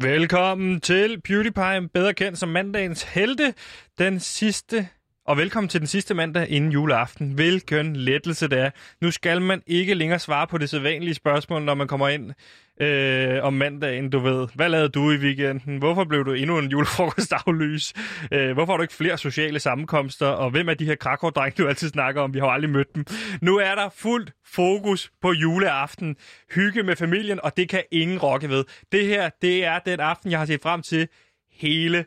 Velkommen til PewDiePie, bedre kendt som mandagens helte, den sidste og velkommen til den sidste mandag inden juleaften. Hvilken lettelse det er. Nu skal man ikke længere svare på det sædvanlige spørgsmål, når man kommer ind øh, om mandagen, du ved. Hvad lavede du i weekenden? Hvorfor blev du endnu en julefrokost aflys? Øh, hvorfor har du ikke flere sociale sammenkomster? Og hvem er de her krakow du altid snakker om? Vi har jo aldrig mødt dem. Nu er der fuldt fokus på juleaften. Hygge med familien, og det kan ingen rokke ved. Det her, det er den aften, jeg har set frem til hele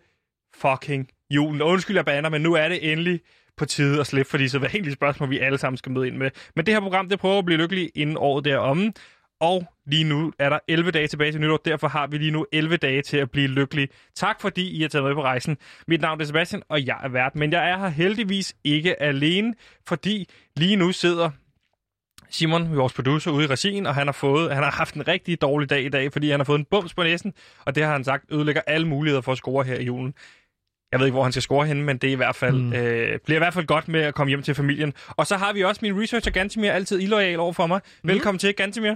fucking julen. Og undskyld, jeg baner, men nu er det endelig på tide at slippe for de så vanlige spørgsmål, vi alle sammen skal møde ind med. Men det her program, det prøver at blive lykkelig inden året deromme. Og lige nu er der 11 dage tilbage til nytår, derfor har vi lige nu 11 dage til at blive lykkelige. Tak fordi I har taget med på rejsen. Mit navn er Sebastian, og jeg er vært, men jeg er her heldigvis ikke alene, fordi lige nu sidder Simon, vores producer, ude i regien, og han har, fået, han har haft en rigtig dårlig dag i dag, fordi han har fået en bums på næsen, og det har han sagt ødelægger alle muligheder for at score her i julen. Jeg ved ikke, hvor han skal score henne, men det er i hvert fald, mm. øh, bliver i hvert fald godt med at komme hjem til familien. Og så har vi også min researcher Gantimir, altid illoyal over for mig. Mm. Velkommen til, Gantimir.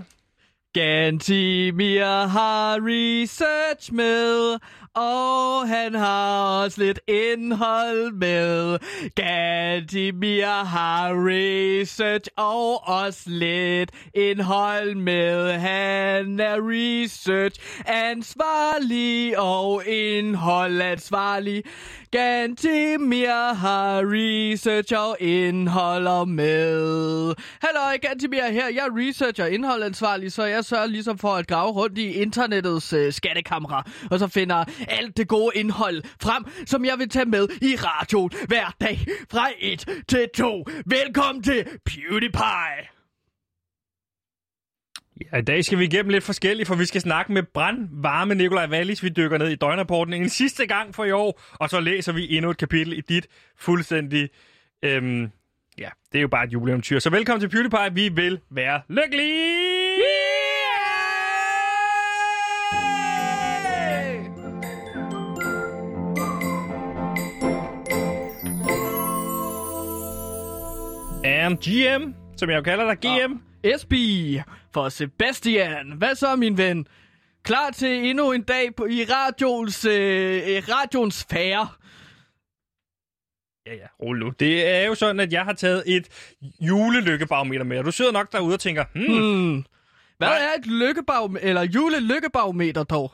Gantimir har research med, og han har også lidt indhold med. Gantimir har research og også lidt indhold med. Han er research ansvarlig og indhold ansvarlig. Gantimir har research og indholder med. Hallo, Gantimir her. Jeg er research og indholdansvarlig, så jeg sørger ligesom for at grave rundt i internettets øh, skattekamera, og så finder alt det gode indhold frem, som jeg vil tage med i radioen hver dag fra 1 til 2. Velkommen til PewDiePie! Ja, i dag skal vi igennem lidt forskelligt, for vi skal snakke med brandvarme Nikolaj Wallis. Vi dykker ned i døgnrapporten en sidste gang for i år, og så læser vi endnu et kapitel i dit fuldstændig... Øhm, ja, det er jo bare et juleeventyr. Så velkommen til PewDiePie. Vi vil være lykkelige! And GM, som jeg jo kalder dig, GM. Og SB for Sebastian. Hvad så, min ven? Klar til endnu en dag på, i radions, øh, radions fære. Ja, ja, rolig nu. Det er jo sådan, at jeg har taget et julelykkebarometer med, og du sidder nok derude og tænker, hmm, hmm. Hvad Nej. er et lykkebarometer, eller julelykkebarometer dog?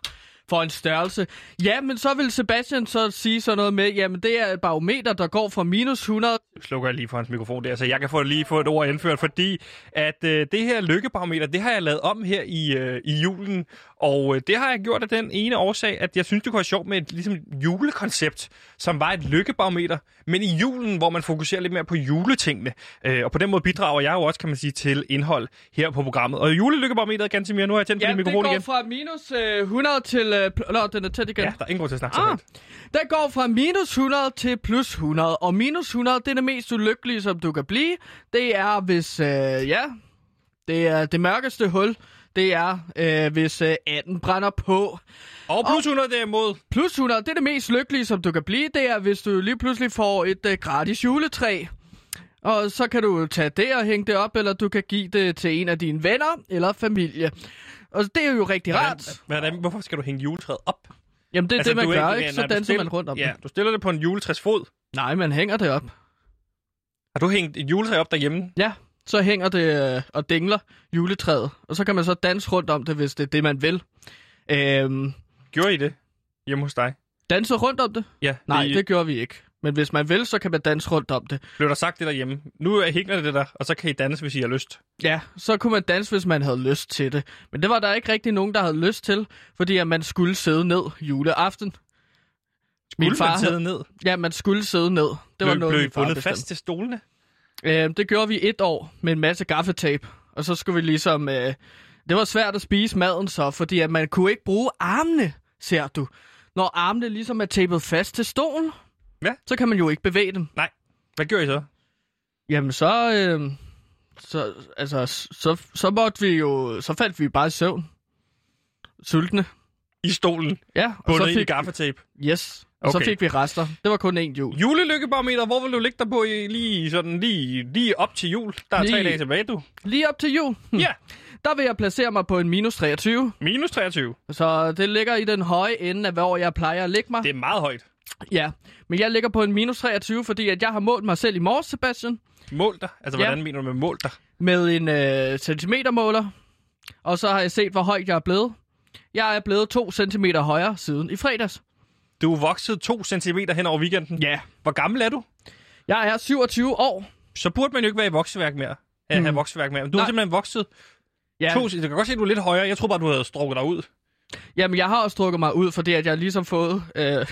For en størrelse. Ja, men så vil Sebastian så sige sådan noget med, jamen det er et barometer, der går fra minus 100... Slukker jeg lige for hans mikrofon der, så jeg kan få lige få et ord indført, fordi at øh, det her lykkebarometer, det har jeg lavet om her i, øh, i julen, og øh, det har jeg gjort af den ene årsag, at jeg synes, det kunne være sjovt med et ligesom, julekoncept, som var et lykkebarometer, men i julen, hvor man fokuserer lidt mere på juletingene. Øh, og på den måde bidrager jeg jo også, kan man sige, til indhold her på programmet. Og julelykkebarometeret, ganske mere, nu har jeg tændt ja, på din mikrofon igen. Ja, det går fra minus øh, 100 til... Øh, Nå, den er tæt igen. Ja, der er ingen grund til at snakke ah, så Den går fra minus 100 til plus 100, og minus 100, det er det mest ulykkelige, som du kan blive. Det er, hvis... Øh, ja, det er det mørkeste hul det er, øh, hvis øh, 18 brænder på. Og plus 100 derimod. Plus 100, det er det mest lykkelige, som du kan blive. Det er, hvis du lige pludselig får et øh, gratis juletræ. Og så kan du tage det og hænge det op, eller du kan give det til en af dine venner eller familie. Og det er jo rigtig hvordan, rart. Hvordan, hvorfor skal du hænge juletræet op? Jamen, det er altså, det, man gør, ikke? ikke? Så danser man rundt om Ja, du stiller det på en juletræsfod. Nej, man hænger det op. Har du hængt et juletræ op derhjemme? Ja så hænger det øh, og dingler juletræet, og så kan man så danse rundt om det, hvis det er det, man vil. Øhm, Gjorde I det hjemme hos dig? Danse rundt om det? Ja. Nej, det, det gjorde vi ikke. Men hvis man vil, så kan man danse rundt om det. Blev der sagt det derhjemme? Nu hænger det der, og så kan I danse, hvis I har lyst. Ja, så kunne man danse, hvis man havde lyst til det. Men det var der ikke rigtig nogen, der havde lyst til, fordi at man skulle sidde ned juleaften. Skulle min far man sidde ned? Ja, man skulle sidde ned. Det blev, var noget, blev I bundet fast til stolene? Øh, det gjorde vi et år med en masse gaffetape. Og så skulle vi ligesom... Øh, det var svært at spise maden så, fordi at man kunne ikke bruge armene, ser du. Når armene ligesom er tapet fast til stolen, ja. så kan man jo ikke bevæge dem. Nej. Hvad gjorde I så? Jamen så... Øh, så, altså, så, så måtte vi jo... Så faldt vi bare i søvn. Sultne. I stolen? Ja. Og Bundet så fik, i gaffetape? Yes. Og så Okay. fik vi rester. Det var kun én jul. Julelykkebarometer, hvor vil du ligge dig på i, lige, sådan, lige, lige op til jul? Der er tre Lige- dage tilbage, du. Lige op til jul, hm, Ja, der vil jeg placere mig på en minus 23. minus 23. Så det ligger i den høje ende af, hvor jeg plejer at lægge mig. Det er meget højt. Ja, men jeg ligger på en minus 23, fordi at jeg har målt mig selv i morges, Sebastian, Mål dig. Altså, Ja. hvordan mener du med mål dig? med en øh, centimetermåler. Og så har jeg set, hvor højt jeg er blevet. Jeg er blevet 2 cm højere siden i fredags. Du er vokset 2 cm hen over weekenden. Ja. Hvor gammel er du? Jeg er 27 år. Så burde man jo ikke være i vokseværk mere. At Mm. have vokseværk mere. Men Du har Nej. simpelthen vokset. Ja. To, jeg kan godt se, at du er lidt højere. Jeg tror bare, du havde strukket dig ud. Jamen, jeg har også strukket mig ud, fordi at jeg har ligesom fået, øh,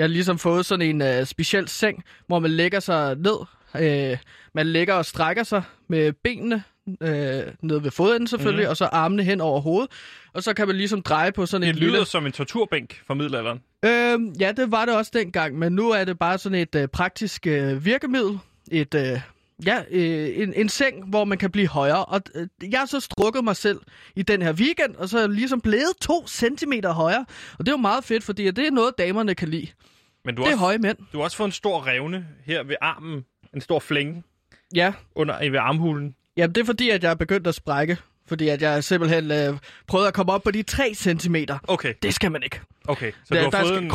jeg har ligesom fået sådan en øh, speciel seng, hvor man lægger sig ned. Øh, man lægger og strækker sig med benene øh, ned ved fodenden selvfølgelig, mm. og så armene hen over hovedet. Og så kan man ligesom dreje på sådan Det et lyder lille... som en torturbænk fra middelalderen. Øh, ja, det var det også dengang, men nu er det bare sådan et øh, praktisk øh, virkemiddel. Et, øh, ja, øh, en, en seng, hvor man kan blive højere. Og øh, jeg har så strukket mig selv i den her weekend, og så er jeg ligesom blevet to centimeter højere. Og det er jo meget fedt, fordi det er noget, damerne kan lide. Men du Det har, er også, høje mænd. du har også fået en stor revne her ved armen. En stor flænge Ja, under, ved armhulen. Jamen, det er fordi, at jeg er begyndt at sprække. Fordi at jeg simpelthen øh, prøvede at komme op på de 3 centimeter. Okay, Det skal man ikke. okay. Så Der- du har der fået skal en...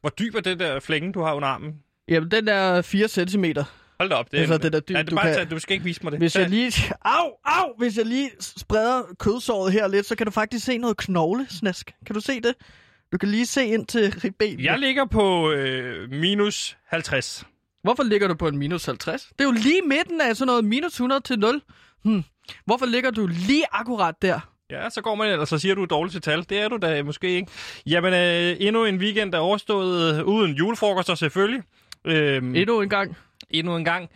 Hvor dyb er det der flænge, du har under armen? Jamen, den er 4 centimeter. Hold da op. Det er, Altså, det der dyb, ja, det er du bare kan- tage, du skal ikke vise mig det. Hvis jeg lige... Au, au! Hvis jeg lige spreder kødsåret her lidt, så kan du faktisk se noget knoglesnask. Kan du se det? Du kan lige se ind til ribben. Jeg ligger på øh, minus 50. Hvorfor ligger du på en minus 50? Det er jo lige midten af sådan noget minus 100 til 0. Hmm. Hvorfor ligger du lige akkurat der? Ja, så går man ellers og siger, du er dårlig til tal. Det er du da måske ikke. Jamen, øh, endnu en weekend er overstået øh, uden julefrokoster selvfølgelig. Øhm, Endnu en gang. endnu en gang.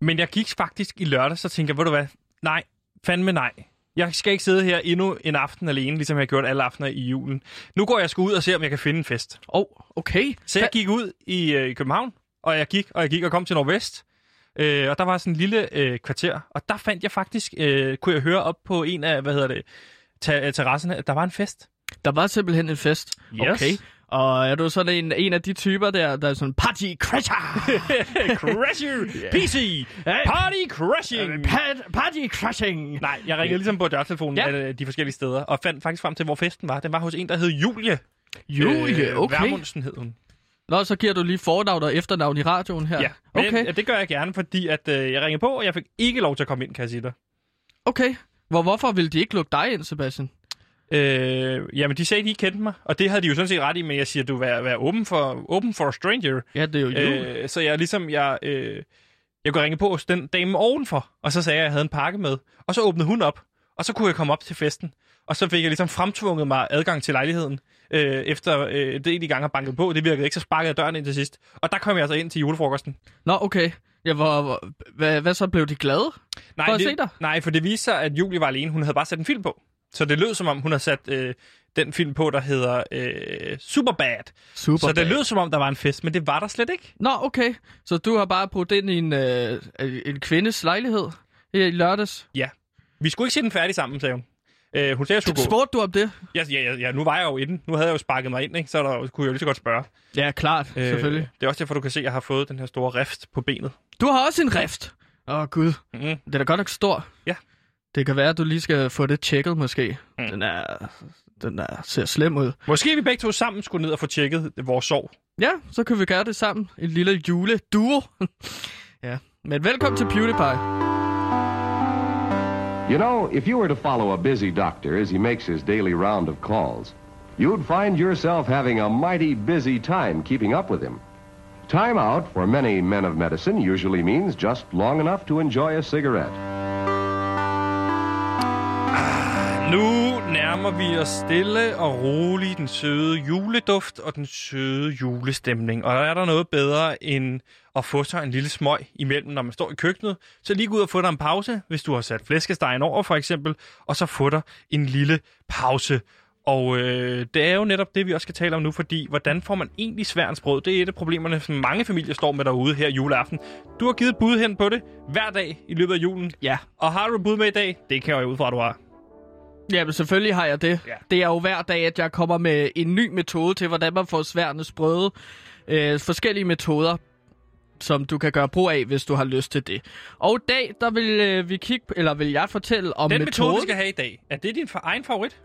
Men jeg gik faktisk i lørdag, så tænkte jeg, ved du hvad? Nej, fandme nej. Jeg skal ikke sidde her endnu en aften alene, ligesom jeg har gjort alle aftener i julen. Nu går jeg sgu ud og ser, om jeg kan finde en fest. Åh, oh, okay. Så jeg gik ud i, øh, i København, og jeg gik, og jeg gik og kom til Nordvest. Øh, og der var sådan en lille øh, kvarter, og der fandt jeg faktisk, øh, kunne jeg høre op på en af, hvad hedder det, ta- terrasserne, at der var en fest. Der var simpelthen en fest. Yes. Okay. Og er du sådan en, en af de typer der, der er sådan party crasher? Crasher! PC! Party crashing! Pa- party crashing! Nej, jeg ringede ligesom på dørtelefonen Ja. af de forskellige steder, og fandt faktisk frem til, hvor festen var. Den var hos en, der hed Julie. Julie, Øh, okay. Værmundsen hed hun. Nå, så giver du lige fornavn og efternavn i radioen her. Ja, Okay, ja, det gør jeg gerne, fordi at, øh, jeg ringede på, og jeg fik ikke lov til at komme ind, kan jeg sige dig. okay. Hvor, hvorfor ville de ikke lukke dig ind, Sebastian? Øh, jamen, de sagde, at de kendte mig, og det havde de jo sådan set ret i, men jeg siger, du vil være åben for, open for a stranger. Ja, det er jo jul. Øh, så jeg ligesom, jeg, øh, jeg kunne ringe på hos den dame ovenfor, og så sagde jeg, at jeg havde en pakke med. Og så åbnede hun op, og så kunne jeg komme op til festen. Og så fik jeg ligesom fremtvunget mig adgang til lejligheden, øh, efter øh, det de gange har banket på. Det virkede ikke, så sparkede jeg døren ind til sidst. Og der kom jeg altså ind til julefrokosten. Nå, okay. Ja, hvor, hvor, hvad, hvad så blev de glade? Nej, For at det, se dig? Nej, for det viste sig, at Julie var alene. Hun havde bare sat en film på. Så det lød som om, hun havde sat øh, den film på, der hedder øh, Superbad. Super. Så det lød som om, der var en fest, men det var der slet ikke. Nå, okay. Så du har bare brugt ind i en, øh, en kvindes lejlighed i lørdags? Ja. Vi skulle ikke se den færdig sammen, sagde hun. Øh, hun sagde, jeg skulle gå. Spurgte du om det? Ja, ja, ja, ja, nu var jeg jo i den. Nu havde jeg jo sparket mig ind, ikke? så der, kunne jeg jo lige så godt spørge. Ja, klart. Øh, selvfølgelig. Det er også derfor, du kan se, at jeg har fået den her store rift på benet. Du har også en rift. Åh, oh, gud. Mm. Den er da godt nok stor. Ja. Det kan være, at du lige skal få det tjekket, måske. Mm. Den er... Den er, ser slem ud. Måske vi begge to sammen skulle ned og få tjekket vores sår. Ja, så kan vi gøre det sammen. En lille juleduo. ja. Men velkommen til PewDiePie. You know, if you were to follow a busy doctor as he makes his daily round of calls, you'd find yourself having a mighty busy time keeping up with him. Time out for many men of medicine usually means just long enough to enjoy a cigarette. Nu nærmer vi os stille og roligt den søde juleduft og den søde julestemning. Og er der noget bedre end at få sig en lille smøg imellem, når man står i køkkenet, så lige gå ud og få dig en pause, hvis du har sat flæskestegen over for eksempel, og så få dig en lille pause. Og øh, det er jo netop det, vi også skal tale om nu, fordi hvordan får man egentlig sværensbrød? Det er et af problemerne, som mange familier står med derude her juleaften. Du har givet et bud hen på det hver dag i løbet af julen. Ja. Og har du et bud med i dag? Det kan jeg jo ud fra, at du har. Ja, men selvfølgelig har jeg det. Ja. Det er jo hver dag, at jeg kommer med en ny metode til, hvordan man får sværene sprøde. øh, forskellige metoder, som du kan gøre brug af, hvis du har lyst til det. Og i dag, der vil øh, vi kigge, eller vil jeg fortælle om Den metode, vi metoden. skal have i dag, er det din egen favorit?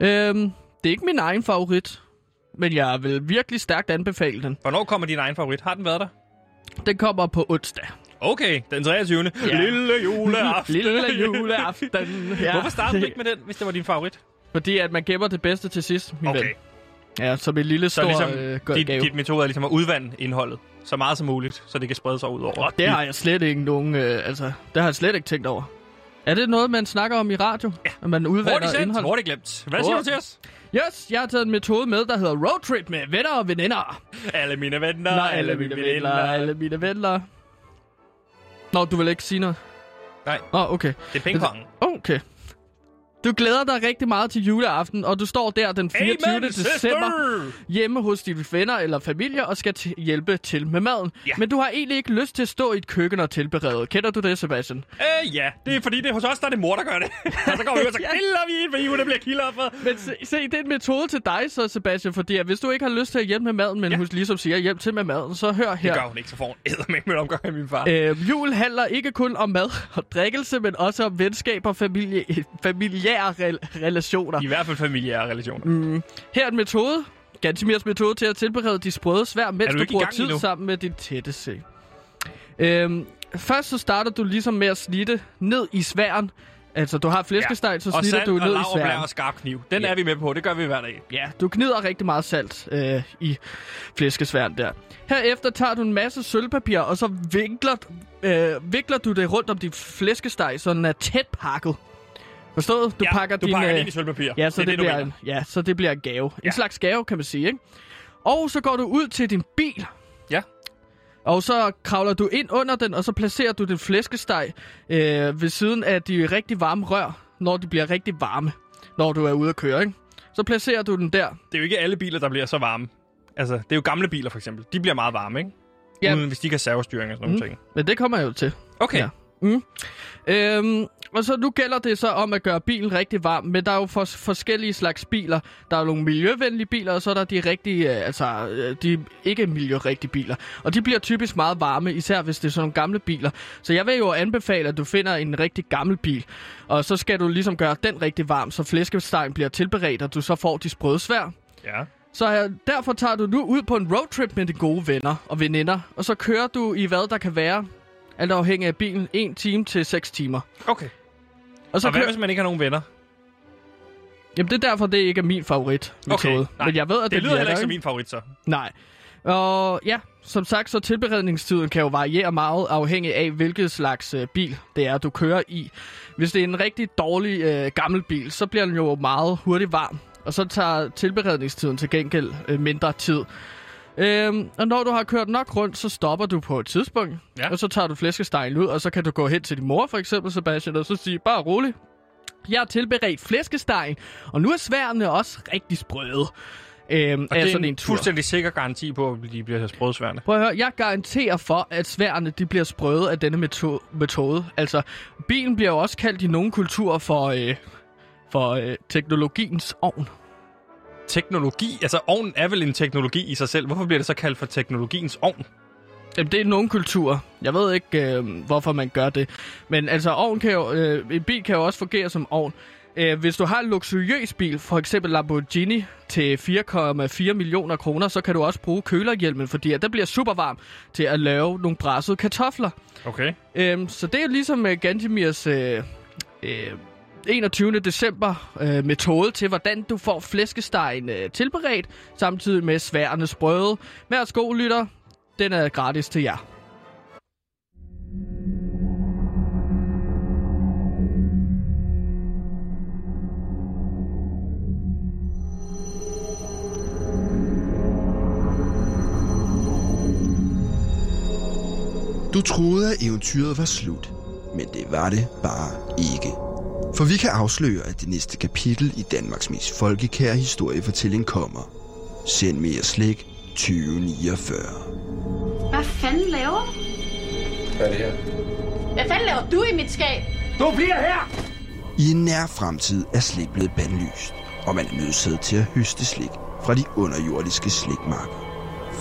Øhm, det er ikke min egen favorit, men jeg vil virkelig stærkt anbefale den. Hvornår kommer din egen favorit? Har den været der? Den kommer på onsdag. Okay, den 23. Ja. Lille juleaften. Lille juleaften. Ja, Hvorfor startede du ikke med den, hvis det var din favorit? Fordi at man gemmer det bedste til sidst, min Okay. ven. Ja, som en lille Så stor ligesom, øh, dit, gave. dit metode er ligesom at udvande indholdet så meget som muligt, så det kan sprede sig ud over. Og det har jeg slet ikke nogen... Øh, altså, det har jeg slet ikke tænkt over. Er det noget, man snakker om i radio? Ja. At man Hurtigt udvander sendt, indhold? hurtigt glemt. Hvad siger du til os? Yes, jeg har taget en metode med, der hedder roadtrip med venner og veninder. Alle mine venner, Nå, alle mine venner, alle mine venner. Nå, du vil ikke sige noget? Nej. Nå, okay. Det er pingpong. Okay. Du glæder dig rigtig meget til juleaften, og du står der den 24. Amen, december sister! hjemme hos dine venner eller familie og skal t- hjælpe til med maden. Ja. Men du har egentlig ikke lyst til at stå i et køkken og tilberede. Kender du det, Sebastian? Øh, ja. Det er fordi, det er hos os, der er det mor, der gør det. og så går vi og så kilder vi en, for det bliver kilder Men se, se, det er en metode til dig så, Sebastian, fordi at hvis du ikke har lyst til at hjælpe med maden, men Ja. hun ligesom siger, hjælp til med maden, så hør her. Det gør hun ikke, så får hun med omgang af min far. Øh, jul handler ikke kun om mad og drikkelse, men også om venskab og familie, familiære rel- relationer. I hvert fald familiære relationer. Mm. Her er en metode, Gantimirs metode til at tilberede de sprøde svær, mens du du bruger tid endnu? sammen med din tætteste. Øhm, først så starter du ligesom med at snitte ned i sværen. Altså, du har flæskesteg, så og snitter du og ned i sværen. og skarp kniv. Den Ja. er vi med på. Det gør vi hver dag. Ja, du gnider rigtig meget salt øh, i flæskesværen der. Herefter tager du en masse sølvpapir, og så vinkler, øh, vikler du det rundt om din flæskesteg, så den er tæt pakket. Forstået? Du ja, pakker du din... pakker den ind i sølvpapir. Ja, så det, det, du bliver, en, ja, så det bliver en gave. En Ja. slags gave, kan man sige, ikke? Og så går du ud til din bil. Ja. Og så kravler du ind under den, og så placerer du din flæskesteg øh, ved siden af de rigtig varme rør, når de bliver rigtig varme, når du er ude at køre, ikke? Så placerer du den der. Det er jo ikke alle biler, der bliver så varme. Altså, det er jo gamle biler, for eksempel. De bliver meget varme, ikke? Ja. Uden, hvis de ikke har servostyring og sådan Mm. ting. Men det kommer jeg jo til. Okay. Ja. Mm. Øhm, og så nu gælder det så om at gøre bilen rigtig varm, men der er jo for, forskellige slags biler. Der er nogle miljøvenlige biler, og så er der de rigtige, øh, altså øh, de ikke miljørigtige biler. Og de bliver typisk meget varme, især hvis det er sådan nogle gamle biler. Så jeg vil jo anbefale, at du finder en rigtig gammel bil, og så skal du ligesom gøre den rigtig varm, så flæskestegen bliver tilberedt, og du så får de sprøde svær. Ja. Så øh, derfor tager du nu ud på en roadtrip med dine gode venner og veninder, og så kører du i hvad der kan være, alt afhængig af bilen, 1 time til 6 timer. Okay. Og så Og hvad kører... hvis man ikke har nogen venner? Jamen det er derfor, det ikke er min favorit Okay, nej. Men jeg ved, at det, Det lyder heller ikke som min favorit, så. Nej. Og ja, som sagt, så tilberedningstiden kan jo variere meget afhængig af, hvilket slags øh, bil det er, du kører i. Hvis det er en rigtig dårlig øh, gammel bil, så bliver den jo meget hurtigt varm. Og så tager tilberedningstiden til gengæld øh, mindre tid. Øhm, og når du har kørt nok rundt, så stopper du på et tidspunkt. Ja. Og så tager du flæskestegen ud, og så kan du gå hen til din mor, for eksempel, Sebastian, og så sige, bare rolig. Jeg har tilberedt flæskestegen, og nu er sværene også rigtig sprøde. Øhm, Og det er sådan en en tur. fuldstændig sikker garanti på, at de bliver sprødsværende. Prøv at høre, jeg garanterer for, at sværene de bliver sprøde af denne meto- metode. Altså, bilen bliver jo også kaldt i nogle kulturer for, øh, for øh, teknologiens ovn. Teknologi, altså ovnen er vel en teknologi i sig selv. Hvorfor bliver det så kaldt for teknologiens ovn? Jamen, det er nogle kulturer. Jeg ved ikke, øh, hvorfor man gør det. Men altså, ovn kan jo, øh, en bil kan jo også fungere som ovn. Øh, hvis du har en luksuriøs bil, for eksempel Lamborghini, til 4,4 millioner kroner, så kan du også bruge kølerhjelmen, fordi at der bliver super varm til at lave nogle brassede kartofler. Okay. Øhm, så det er ligesom uh, Gantimirs øh, øh, 21. december øh, metode til, hvordan du får flæskestegen øh, tilberedt, samtidig med sværene sprøde. Værsgo, lytter. Den er gratis til jer. Du troede, at eventyret var slut, men det var det bare ikke. For vi kan afsløre, at det næste kapitel i Danmarks mest folkekære historiefortælling kommer. Send mere slik 2049. Hvad fanden laver du? Hvad er det her? Hvad fanden laver du i mit skab? I en nær fremtid er slik blevet bandlyst, og man er nødsaget til at høste slik fra de underjordiske slikmarker.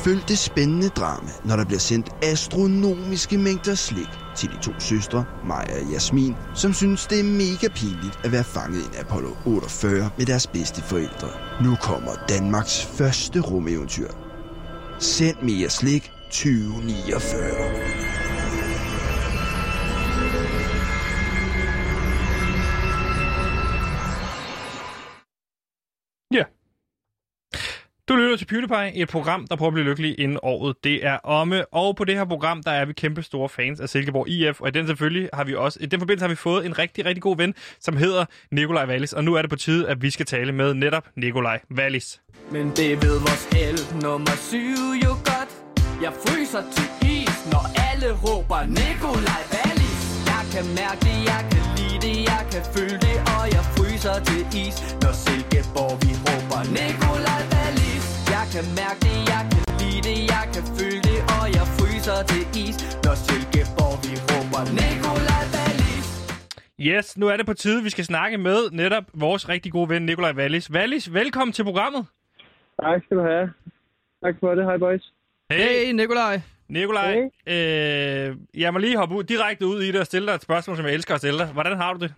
Følg det spændende drama, når der bliver sendt astronomiske mængder slik til de to søstre, Maja og Jasmin, som synes, det er mega pinligt at være fanget i en Apollo 48 med deres bedste forældre. Nu kommer Danmarks første rumeventyr. Send mere slik 2049. Du lytter til PewDiePie, et program, der prøver at blive lykkelig inden året. Det er omme, og på det her program, der er vi kæmpe store fans af Silkeborg IF, og i den selvfølgelig har vi også, i den forbindelse har vi fået en rigtig, rigtig god ven, som hedder Nikolaj Wallis, og nu er det på tide, at vi skal tale med netop Nikolaj Wallis. Men det ved vores el nummer syv jo godt. Jeg fryser til is, når alle råber Nikolaj Wallis. Jeg kan mærke det, jeg kan lide det, jeg kan føle det, og jeg fryser til is, når Silkeborg vi råber Nikolaj Wallis. Jeg kan mærke det, jeg kan lide det, jeg kan føle det, og jeg fryser til is, når Silkeborg vi råber Nikolaj Wallis. Yes, nu er det på tide, vi skal snakke med netop vores rigtig gode ven Nikolaj Wallis. Wallis, velkommen til programmet. Tak skal du have. Tak for det. Hej, boys. Hey Nikolaj. Nikolaj, øh, jeg må lige hoppe ud, direkte ud i det og stille dig et spørgsmål, som jeg elsker at stille dig. Hvordan har du det?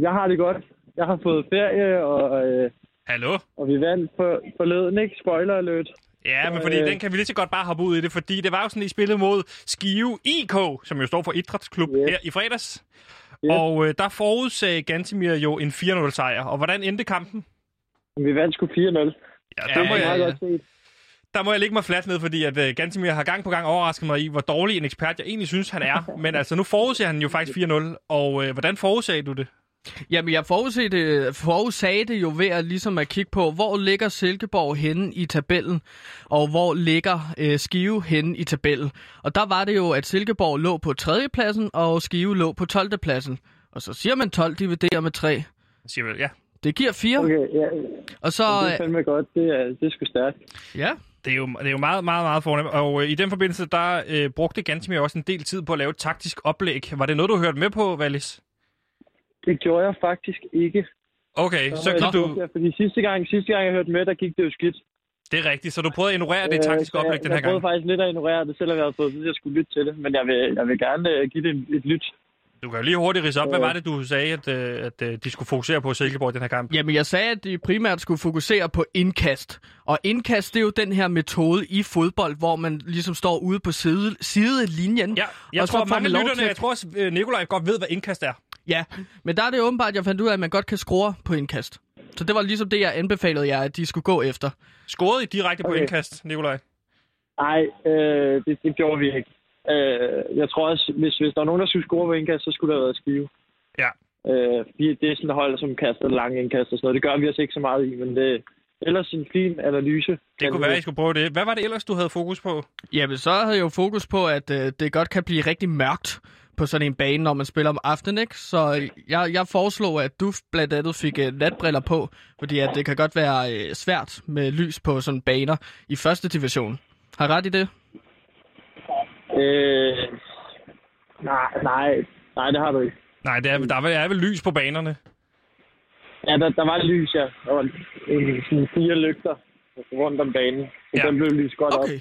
Jeg har det godt. Jeg har fået ferie, og, øh, Hallo? og vi vandt for, forleden, ikke? Spoiler alert. Ja, men fordi Øh. den kan vi lige så godt bare hoppe ud i det, fordi det var jo sådan, I spillede mod Skive IK, som jo står for Idrætsklub Yes. her i fredags. Yes. Og øh, der forudsagde Gantimir jo en 4-0 sejr. Og hvordan endte kampen? Vi vandt sgu 4-0. Ja, Det må er meget jeg, godt set. Der må jeg lægge mig fladt ned, fordi at uh, Gantimir har gang på gang overrasket mig i, hvor dårlig en ekspert jeg egentlig synes, han er. Men altså, nu forudser han jo faktisk 4-0. Og øh, hvordan forudsagde du det? Jamen, jeg forudsagde det, forudsagde det jo ved at, ligesom at kigge på, hvor ligger Silkeborg henne i tabellen, og hvor ligger øh, Skive henne i tabellen. Og der var det jo, at Silkeborg lå på tredjepladsen, og Skive lå på 12. pladsen. Og så siger man 12 dividerer med 3. Jeg siger vel, ja. Det giver 4. Okay, ja. Og så... Det er fandme godt. Det er, det er sgu stærkt. Ja, Det er jo, det er jo meget, meget, meget fornemt. Og øh, i den forbindelse, der øh, brugte Gantimir også en del tid på at lave et taktisk oplæg. Var det noget, du hørte med på, Wallis? Det gjorde jeg faktisk ikke. Okay, så var kan jeg du... Fordi sidste gang, sidste gang jeg hørte med, der gik det jo skidt. Det er rigtigt, så du prøvede at ignorere det Øh, taktiske så oplæg jeg, den her jeg prøvede gang. faktisk lidt at ignorere det, selvom jeg havde fået at jeg skulle lytte til det. Men jeg vil, jeg vil gerne øh, give det et, et lyt. Du kan jo lige hurtigt rise op. Hvad Øh. var det, du sagde, at, øh, at øh, de skulle fokusere på Silkeborg i den her kamp? Jamen, jeg sagde, at de primært skulle fokusere på indkast. Og indkast, det er jo den her metode i fodbold, hvor man ligesom står ude på side, sidelinjen. Ja, jeg og så tror, får mange lytterne, til- jeg tror også, Nikolaj godt ved, hvad indkast er. Ja, men der er det åbenbart, at jeg fandt ud af, at man godt kan score på indkast. Så det var ligesom det, jeg anbefalede jer, at de skulle gå efter. Scorede I direkte på Okay. indkast, Nikolaj? Nej, øh, det, det gjorde vi ikke. Øh, jeg tror også, hvis, hvis der var nogen, der skulle score på indkast, så skulle der have været skive. Ja. Øh, fordi det er sådan et hold, som kaster lange indkast og sådan noget. Det gør vi altså ikke så meget i, men det ellers en fin analyse. Det kunne være, I skulle prøve det. Hvad var det ellers, du havde fokus på? Jamen, så havde jeg jo fokus på, at øh, det godt kan blive rigtig mørkt på sådan en bane, når man spiller om aftenen, ikke? Så øh, jeg, jeg foreslog, at du blandt andet fik øh, natbriller på, fordi at det kan godt være øh, svært med lys på sådan baner i første division. Har ret i det? Øh, nej, nej, nej, det har du ikke. Nej, det er, der er vel, er vel lys på banerne. Ja, der, der var lys, ja. Der var en, sådan fire lygter rundt om banen. Så Ja. den blev lyst godt op. Okay.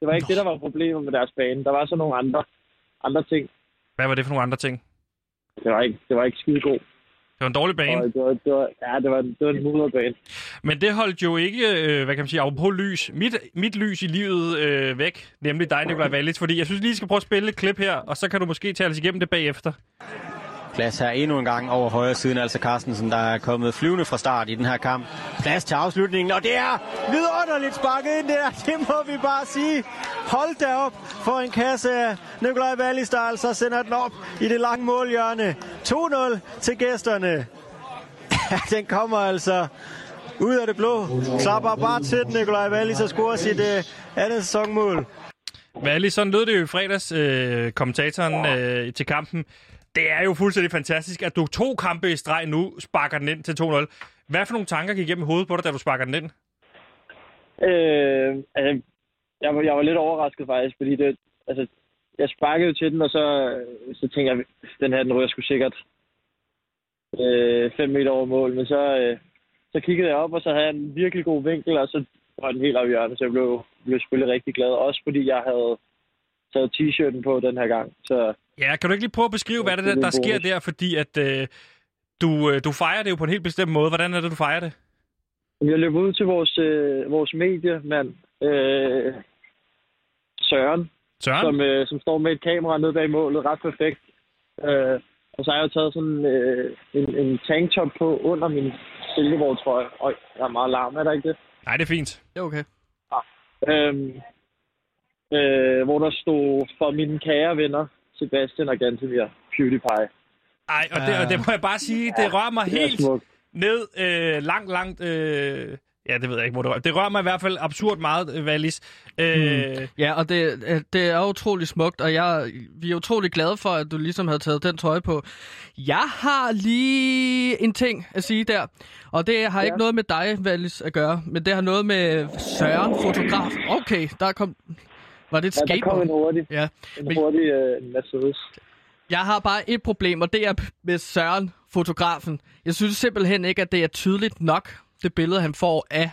Det var ikke det, der var problemet med deres bane. Der var så nogle andre, andre ting. Hvad var det for nogle andre ting? Det var ikke, det var ikke skide god. Det var en dårlig bane. Og det var, det var, ja, det var, det var en mudderbane. Men det holdt jo ikke, øh, hvad kan man sige, på lys. Mit, mit lys i livet øh, væk, nemlig dig, Nikolaj Wallis. Fordi jeg synes lige, skal prøve at spille et klip her, og så kan du måske tale os igennem det bagefter. Plads her endnu en gang over højre siden, altså Carstensen, der er kommet flyvende fra start i den her kamp. Plads til afslutningen, og det er vidunderligt sparket ind der, det må vi bare sige. Hold da op for en kasse af Nikolaj Wallis, der altså sender den op i det lange målhjørne. 2-0 til gæsterne. den kommer altså ud af det blå. Klapper bare til den, Nikolaj Wallis, og scorer sit uh, andet sæsonmål. Valli, sådan lød det jo i fredags, øh, kommentatoren øh, til kampen. Det er jo fuldstændig fantastisk, at du to kampe i streg nu sparker den ind til 2-0. Hvad for nogle tanker gik igennem hovedet på dig, da du sparker den ind? Øh, altså, jeg, var, jeg var lidt overrasket faktisk, fordi det, altså, jeg sparkede til den, og så, så tænkte jeg, den her, den ryger sgu sikkert 5 øh, meter over mål. Men så, øh, så kiggede jeg op, og så havde jeg en virkelig god vinkel, og så var den helt afgørende, så jeg blev, blev selvfølgelig rigtig glad. Også fordi jeg havde taget t-shirten på den her gang. Så Ja, kan du ikke lige prøve at beskrive, hvad det er, er der en sker der? Fordi at øh, du, øh, du fejrer det jo på en helt bestemt måde. Hvordan er det, du fejrer det? jeg løb ud til vores, øh, vores mediemand, øh, Søren, Søren? som, øh, som står med et kamera nede bag målet, ret perfekt. Øh, og så har jeg jo taget sådan øh, en, en tanktop på under min Silkeborg-trøje. Øj, der er meget larm, er der ikke det? Nej, det er fint. Det er okay. Øhm, øh, hvor der stod for mine kære venner, Sebastian og Gantemir, PewDiePie. Ej, og det, og det må jeg bare sige, det rører mig Det helt smukt. ned øh, langt, langt... Øh, ja, det ved jeg ikke, hvor det rører. Det rører mig i hvert fald absurd meget, Valis. Øh, Ja, og det, øh, det er utrolig smukt, og jeg, vi er utrolig glade for, at du ligesom havde taget den trøje på. Jeg har lige en ting at sige der, og det har ja. ikke noget med dig, Valis, at gøre, men det har noget med Søren, fotograf. Okay, der kom... Var det et Ja, der kom en skateboard? hurtig, Ja. en Men- hurtig øh, Mercedes. Jeg har bare et problem, og det er med Søren, fotografen. Jeg synes simpelthen ikke, at det er tydeligt nok, det billede, han får af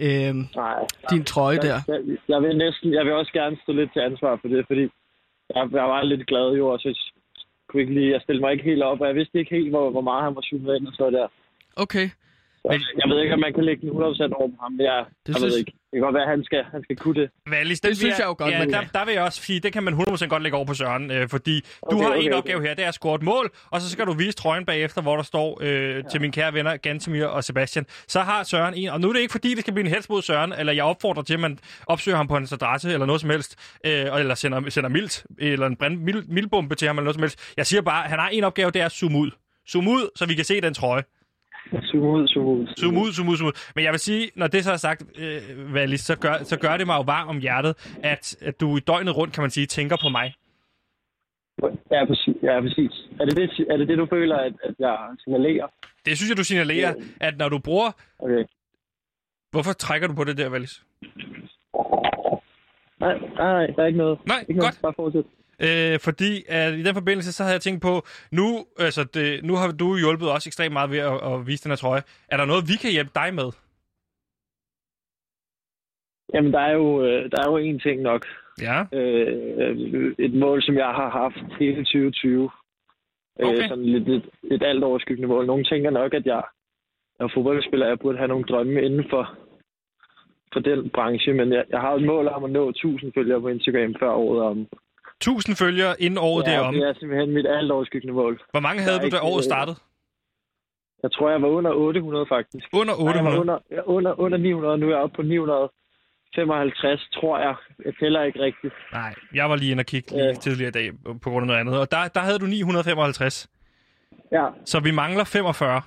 øhm, Nej. din trøje der. Jeg, jeg, jeg, vil næsten, jeg vil også gerne stå lidt til ansvar for det, fordi jeg, jeg var lidt glad jo, og så kunne ikke lige, jeg stillede mig ikke helt op, og jeg vidste ikke helt, hvor, hvor meget han var zoomet ind og så der. Okay. Så Men- jeg ved ikke, om man kan lægge den 100% over på ham, men jeg, Det jeg synes- ved ikke. Det kan godt være, at han skal, han skal kunne det. Valis, Det vil synes jeg jo godt, ja, man der, kan. der vil jeg også sige, det kan man 100% godt lægge over på Søren, øh, fordi du Okay, har okay, en okay. opgave her, det er at score et mål, og så skal du vise trøjen bagefter, hvor der står øh, til mine kære venner, Gantemir og Sebastian. Så har Søren en, og nu er det ikke fordi, det skal blive en hets mod Søren, eller jeg opfordrer til, at man opsøger ham på hans adresse, eller noget som helst, øh, eller sender, sender mildt, eller en brand, mild, mildbombe til ham, eller noget som helst. Jeg siger bare, at han har en opgave, det er at zoome ud. Zoom ud, så vi kan se den trøje. Zoom ud, zoom ud. Zoom ud, zoom ud, zoom ud. Men jeg vil sige, når det så er sagt, øh, Valis, så gør, så gør det mig jo varm om hjertet, at, at du i døgnet rundt, kan man sige, tænker på mig. Ja, præcis. Ja, præcis. Er det det, er det, det du føler, at, at jeg signalerer? Det synes jeg, du signalerer, at når du bruger... Okay. Hvorfor trækker du på det der, Valis? Nej, nej, nej, der er ikke noget. Nej, ikke godt. Noget. Bare fortsæt. Øh, fordi at i den forbindelse, så havde jeg tænkt på, nu, altså det, nu har du hjulpet os ekstremt meget ved at, at vise den her trøje. Er der noget, vi kan hjælpe dig med? Jamen, der er jo, øh, der er jo én ting nok. Ja. Øh, et mål, som jeg har haft hele 2020. Okay. Øh, sådan lidt et, et alt overskyggende mål. Nogle tænker nok, at jeg er fodboldspiller, jeg burde have nogle drømme inden for, for den branche, men jeg, jeg har et mål om at nå 1000 følgere på Instagram før året om. 1000 følgere inden året ja, derom. det er simpelthen mit alt overskyggende mål. Hvor mange havde du, da året øh, startede? Jeg tror, jeg var under 800 faktisk. Under Nej, jeg var 800? under, under, under 900, nu er jeg oppe på 955, tror jeg. Jeg tæller ikke rigtigt. Nej, jeg var lige inde og kigge lige Ja. tidligere i dag på grund af noget andet. Og der, der havde du 955. Ja, Så vi mangler 45.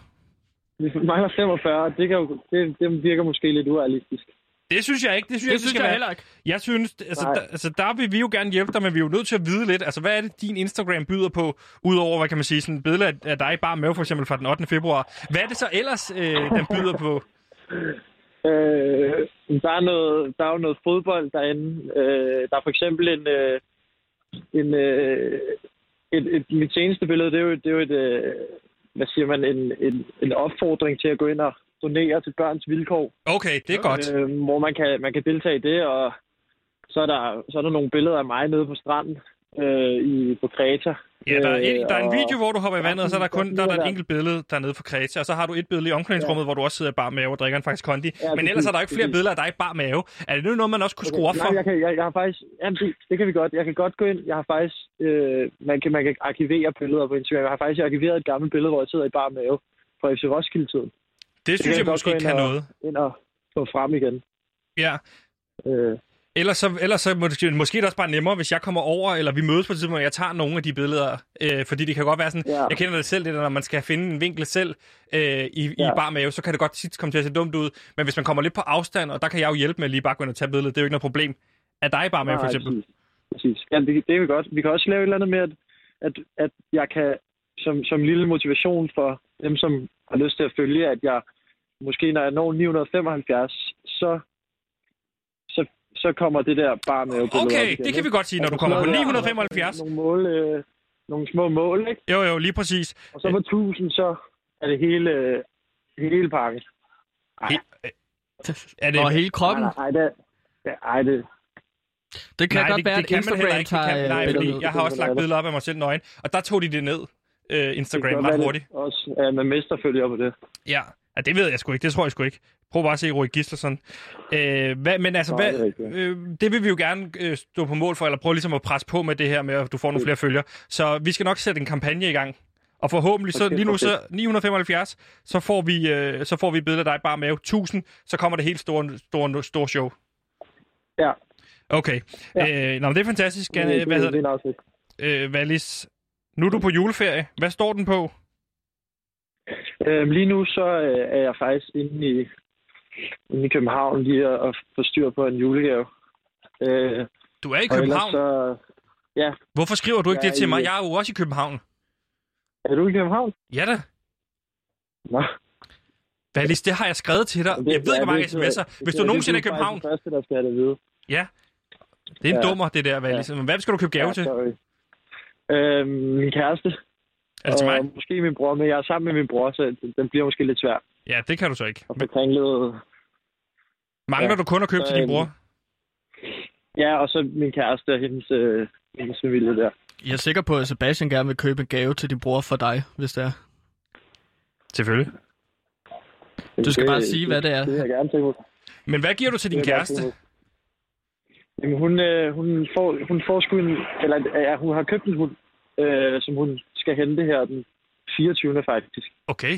vi mangler 45, og det, kan jo, det, det virker måske lidt urealistisk. Det synes jeg ikke. Det synes, Det synes skal jeg være. heller ikke. Jeg synes, altså, Nej. der, altså, der vil vi jo gerne hjælpe dig, men vi er jo nødt til at vide lidt. Altså, hvad er det, din Instagram byder på, udover, hvad kan man sige, sådan et billede af, af dig bare med, for eksempel fra den 8. februar. Hvad er det så ellers, øh, den byder på? Øh, der, er noget, der er jo noget fodbold derinde. Øh, der er for eksempel en... Øh, en øh, et, et, mit seneste billede, det er jo, det er jo et... Øh, hvad siger man? En, en, en opfordring til at gå ind og donere til børns vilkår. Okay, det er godt. Øh, hvor man kan, man kan deltage i det, og så er, der, så er der nogle billeder af mig nede på stranden øh, i, på Kreta. Ja, der er, en, der er en video, hvor du hopper i vandet, og så er der kun der er der et enkelt billede dernede på Kreta, og så har du et billede i omklædningsrummet, hvor du også sidder i bar mave og drikker en faktisk kondi. Ja, Men ellers er der ikke flere billeder af dig i bar mave. Er det nu noget, man også kunne skrue op for? Nej, jeg, kan, jeg, jeg har faktisk... Jamen, det, det kan vi godt. Jeg kan godt gå ind. Jeg har faktisk... Øh, man, kan, man kan arkivere billeder på Instagram. Jeg har faktisk arkiveret et gammelt billede, hvor jeg sidder i bar mave fra FC Roskilde-tiden. Det synes jeg godt måske kan og- noget. Ind og få frem igen. Ja. Øh, Ellers så, ellers så måske, måske er det også bare nemmere, hvis jeg kommer over, eller vi mødes på et tidspunkt, og jeg tager nogle af de billeder. Øh, fordi det kan godt være sådan, Ja. jeg kender det selv, det der, når man skal finde en vinkel selv øh, i, i Ja. bar mave, så kan det godt tit komme til at se dumt ud. Men hvis man kommer lidt på afstand, og der kan jeg jo hjælpe med lige bare gå ind og tage billedet, det er jo ikke noget problem. Er dig i bar mave, for eksempel? Præcis. præcis. Ja, det, det er vi godt. Vi kan også lave et eller andet med, at, at, at jeg kan som, som lille motivation for dem, som har lyst til at følge, at jeg måske, når jeg når 975, så, så, så kommer det der bar med Okay, det kan vi godt sige, når du kommer på 975. Nogle, mål, øh, nogle små mål, ikke? Jo, jo, lige præcis. Og så på 1000, så er det hele, hele pakken. He- øh, Er det, Og hele kroppen. Nej, nej, det, ja, ej, det, Det kan nej, godt det, være, det at kan man heller Instagram ikke. Det kan, tager nej, øh, fordi billedet. jeg har også lagt Det billeder op af mig selv nøgen, og der tog de det ned, øh, Instagram, ret hurtigt. Også, ja, man mister følger på det. Ja. Ja, det ved jeg sgu ikke. Det tror jeg sgu ikke. Prøv bare at se Rui Gislason. Øh, hvad, men altså, Nej, hvad, øh, det vil vi jo gerne øh, stå på mål for, eller prøve ligesom at presse på med det her med, at du får nogle flere følger. Så vi skal nok sætte en kampagne i gang. Og forhåbentlig, så lige nu så okay. 975, så får vi, øh, så får vi et billede af dig bare med 1000, så kommer det helt store, store, store show. Ja. Okay. Ja. Øh, nå, men det er fantastisk. Hvad hedder er det. øh, Valis? Nu er du på juleferie. Hvad står den på? Øhm, lige nu så øh, er jeg faktisk inde i, inde i København lige at, at få styr på en julegave. Øh, Du er i København. så... Ja, Hvorfor skriver du ikke Jeg det til er mig? i- Jeg er jo også i København. er du i København? Ja da. Nå. Valis, det har jeg skrevet til dig. Jeg ved ikke, hvor mange sms'er. Hvis du nogensinde er i København... Det er det første, der skal det vide. Ja. Det er en Ja. dummer, det der, Valis. Men hvad skal du købe gave til? sorry. Øhm, min kæreste. Er det til mig? Og måske min bror, men jeg er sammen med min bror, så den- bliver måske lidt svær Ja, det kan du så ikke. at få kringlet. Mangler Ja. du kun at købe til din bror? Ja, og så min kæreste og hendes, øh, hendes familie der. Jeg er sikker på, at Sebastian gerne vil købe en gave til din bror for dig, hvis det er. Selvfølgelig. Du skal Det- bare sige, hvad det er. Det vil jeg gerne tænke på. Men hvad giver du til din kæreste? Jamen, hun, øh, hun, får, hun får sgu en... Eller ja, hun har købt en hund, øh, som hun skal hente her den 24. faktisk. Okay.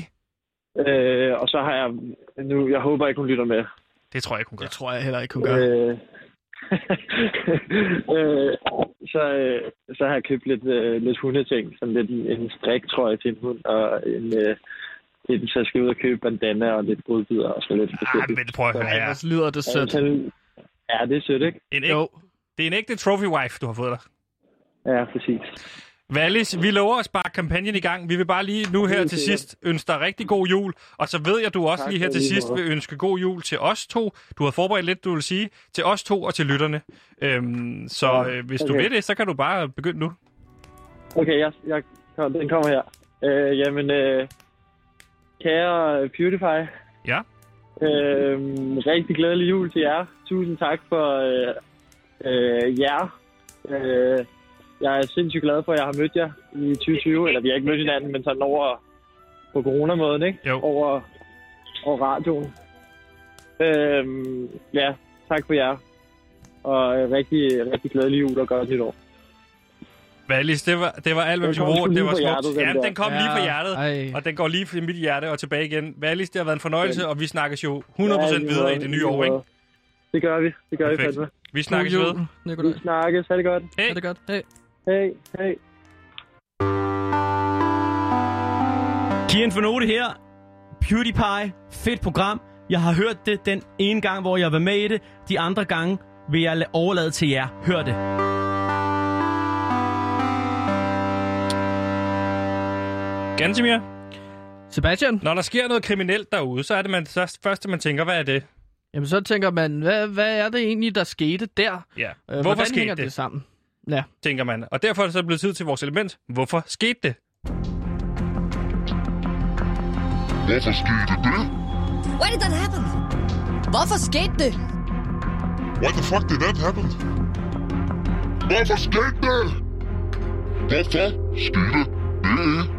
Øh, og så har jeg... Nu, jeg håber ikke, hun lytter med. Det tror jeg ikke, hun gør. Det tror jeg heller ikke, hun gør. Øh, øh, så, øh, så har jeg købt lidt, øh, lidt hundeting, sådan lidt en, en striktrøje til en hund, og en, øh, en, så jeg skal ud og købe bandana og lidt godbidder og så lidt Ah, forskelligt. men prøv at høre her. lyder det sødt. Ja, det er sødt, ikke? En æg... Jo. Det er en ægte trophy wife, du har fået dig. Ja, præcis. Valis, vi lover at sparke kampagnen i gang. Vi vil bare lige nu her til sidst ønske dig rigtig god jul. Og så ved jeg, at du også Tak lige her til sidst vil ønske god jul til os to. Du har forberedt lidt, du vil sige, til os to og til lytterne. Øhm, så øh, hvis du vil det, så kan du bare begynde nu. Okay, jeg, jeg, den kommer her. Øh, jamen, øh, kære PewDiePie. Ja. Øh, rigtig glædelig jul til jer. Tusind tak for øh, øh, jer. Øh, jeg er sindssygt glad for, at jeg har mødt jer i 2020. Eller vi har ikke mødt hinanden, men sådan over på coronamåden, ikke? Jo. Over, over radioen. Øh, ja, tak for jer. Og øh, rigtig, rigtig glædelig jul og godt nytår. Valis, det var, det var alt, hvad vi skulle bruge. Det var smukt. hjertet, den Ja, der. den kom lige på hjertet. Ej. Og den går lige fra mit hjerte og tilbage igen. Valis, det har været en fornøjelse, og vi snakkes jo 100% Ja, videre i det nye år, ikke? Det gør vi. Det gør Perfekt. vi fandme. Vi snakkes ved. Vi snakkes. Ha' det godt. Hey. Er det godt? Hey. Hej. Hej. En fornote her. PewDiePie, fedt program. Jeg har hørt det den ene gang, hvor jeg var med i det. De andre gange vil jeg la- overlade til jer. Hør det. Gansimir, Sebastian? når der sker noget kriminelt derude, så er det man, så første, man tænker, hvad er det? Jamen, så tænker man, hvad, hvad er det egentlig, der skete der? Ja. Øh, Hvorfor hvordan skete hænger det? det sammen? Ja. tænker man. Og derfor er det så blevet tid til vores element. Hvorfor skete det? Hvorfor skete det? Why did that happen? Hvorfor skete det? Why the fuck did that happen? Hvorfor skete det? Hvorfor skete det?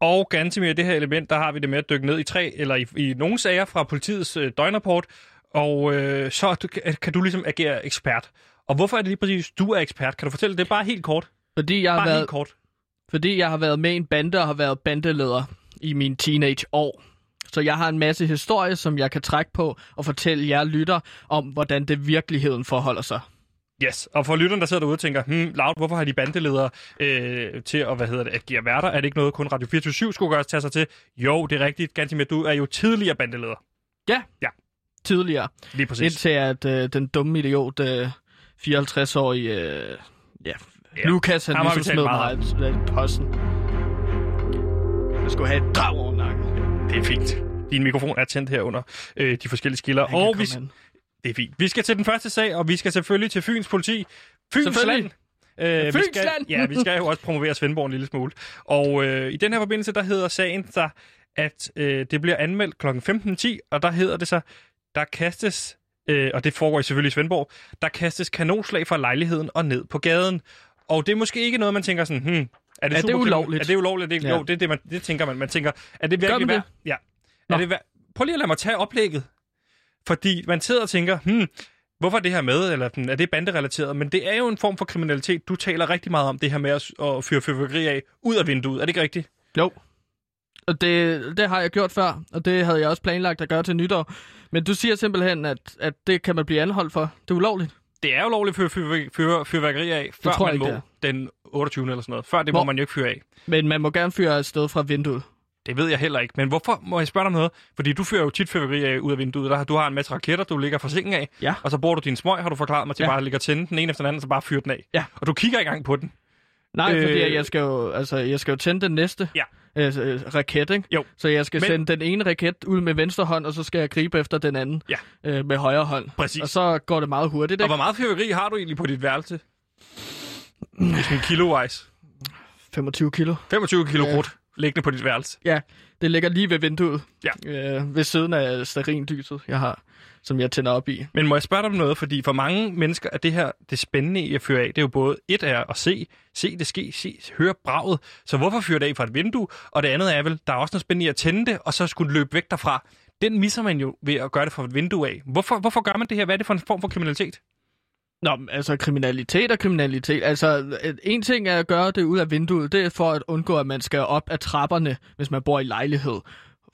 Og ganske mere det her element, der har vi det med at dykke ned i tre, eller i, i nogle sager fra politiets øh, døgnrapport, og øh, så du- kan, kan du ligesom agere ekspert. Og hvorfor er det lige præcis, du er ekspert? Kan du fortælle det bare helt kort? Fordi jeg, har Bare været, helt kort. fordi jeg har været med i en bande og har været bandeleder i mine teenageår. Så jeg har en masse historie, som jeg kan trække på og fortælle jer lytter om, hvordan det virkeligheden forholder sig. Yes, og for lytteren, der sidder derude og tænker, hmm, Loud, hvorfor har de bandeledere øh, til at, hvad hedder det, agere værter? Er det ikke noget, kun Radio 24 skulle gøre tage sig til? Jo, det er rigtigt. Ganske du er jo tidligere bandeleder. Ja. Ja. Tidligere. Lige præcis. Indtil at øh, den dumme idiot, øh, 54-årige øh, ja, Ja. Lukas, han ligesom smed meget i posten. Jeg skulle have et drag over nakken. Det er fint. Din mikrofon er tændt her under øh, de forskellige skiller. Og vi, an. det er fint. Vi skal til den første sag, og vi skal selvfølgelig til Fyns politi. Fyns. Land. Øh, vi skal, ja, vi skal jo også promovere Svendborg en lille smule. Og øh, i den her forbindelse, der hedder sagen sig, at øh, det bliver anmeldt kl. 15.10, og der hedder det sig, der kastes, øh, og det foregår selvfølgelig i Svendborg, der kastes kanonslag fra lejligheden og ned på gaden. Og det er måske ikke noget, man tænker sådan, hmm, er det, Er det ulovligt? Er det ulovligt? Det, Ja. Jo, det er det, man, det tænker man. Man tænker, er det virkelig værd? Ja. Nå. Er det værd? Prøv lige at lade mig tage oplægget. Fordi man sidder og tænker, hmm, hvorfor er det her med, eller hmm, er det banderelateret? Men det er jo en form for kriminalitet. Du taler rigtig meget om det her med at, at fyre fyrværkeri af ud af vinduet. Er det ikke rigtigt? Jo. Og det, det har jeg gjort før, og det havde jeg også planlagt at gøre til nytår. Men du siger simpelthen, at, at det kan man blive anholdt for. Det er ulovligt. Det er jo lovligt at fyre fyr, fyr, fyrværkeri af, før tror man ikke, må den 28. eller sådan noget. Før det Hvor- må man jo ikke fyre af. Men man må gerne fyre et sted fra vinduet. Det ved jeg heller ikke. Men hvorfor må jeg spørge dig om noget? Fordi du fyrer jo tit fyrværkeri af ud af vinduet. Der, du har en masse raketter, du ligger fra sengen af. Ja. Og så bruger du din smøg, har du forklaret mig, til Ja. bare at ligge og tænde den ene efter den anden, så bare fyre den af. Ja. Og du kigger i gang på den. Nej, øh... fordi jeg skal, jo, altså, jeg skal jo tænde den næste Ja. Øh, øh, raket, ikke? Jo. Så jeg skal Men- sende den ene raket ud med venstre hånd, og så skal jeg gribe efter den anden Ja. øh, med højre hånd. Præcis. Og så går det meget hurtigt, Og ikke? hvor meget fyrværkeri har du egentlig på dit værelse? Hvis en kilo-wise. 25 kilo. 25 kilo Ja. Liggende på dit værelse. Ja, det ligger lige ved vinduet. Ja. Øh, ved siden af sterinlyset, jeg har, som jeg tænder op i. Men må jeg spørge dig om noget? Fordi for mange mennesker er det her det spændende i at fyre af. Det er jo både et er at se, se det ske, se, høre braget. Så hvorfor fyre det af fra et vindue? Og det andet er vel, der er også noget spændende i at tænde det, og så skulle løbe væk derfra. Den misser man jo ved at gøre det fra et vindue af. Hvorfor, hvorfor gør man det her? Hvad er det for en form for kriminalitet? Nå, altså kriminalitet og kriminalitet. Altså, øh, en ting er at gøre det ud af vinduet, det er for at undgå, at man skal op ad trapperne, hvis man bor i lejlighed.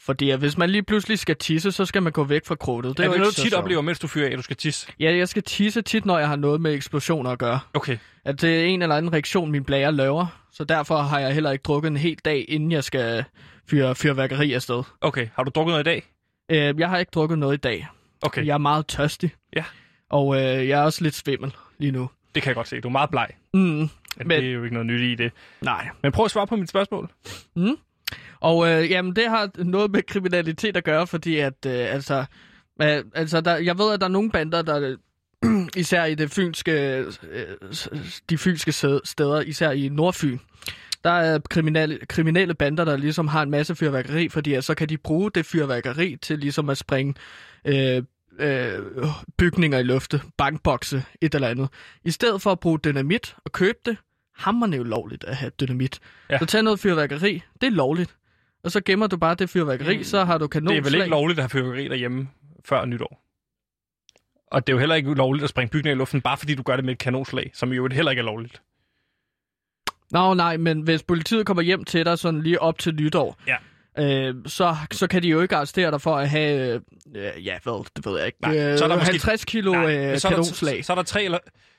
Fordi at hvis man lige pludselig skal tisse, så skal man gå væk fra krudtet. Det er jo det noget, du så tit sjovt. oplever, mens du fyrer af, at du skal tisse? Ja, jeg skal tisse tit, når jeg har noget med eksplosioner at gøre. Okay. At det er en eller anden reaktion, min blære laver. Så derfor har jeg heller ikke drukket en hel dag, inden jeg skal fyre fyrværkeri afsted. Okay. Har du drukket noget i dag? Øh, jeg har ikke drukket noget i dag. Okay. Jeg er meget tørstig. Ja. Og øh, jeg er også lidt svimmel lige nu. Det kan jeg godt se. Du er meget bleg. Mm, Men, Men- det er jo ikke noget nyt i det. nej. Men prøv at svare på mit spørgsmål. Og øh, jamen, det har noget med kriminalitet at gøre, fordi at, øh, altså, øh, altså der, jeg ved, at der er nogle bander, der især i det fynske, øh, de fynske steder, især i Nordfyn, der er kriminelle, kriminelle bander, der ligesom har en masse fyrværkeri, fordi at så kan de bruge det fyrværkeri til ligesom at springe øh, øh, bygninger i lufte, bankbokse, et eller andet. I stedet for at bruge dynamit og købe det, hammerne jo lovligt at have dynamit. Ja. Så tag noget fyrværkeri, det er lovligt. Og så gemmer du bare det fyrværkeri, mm. så har du kanon Det er vel ikke lovligt at have fyrværkeri derhjemme før nytår. Og det er jo heller ikke lovligt at springe bygninger i luften, bare fordi du gør det med et kanonslag, som jo heller ikke er lovligt. Nå nej, men hvis politiet kommer hjem til dig sådan lige op til nytår, Ja. Øh, så, så kan de jo ikke arrestere dig for at have, øh, ja hvad, det ved jeg ikke, Nej, øh, så er der måske- 50 kilo Nej, øh, så er der- kanonslag. Så er der tre eller...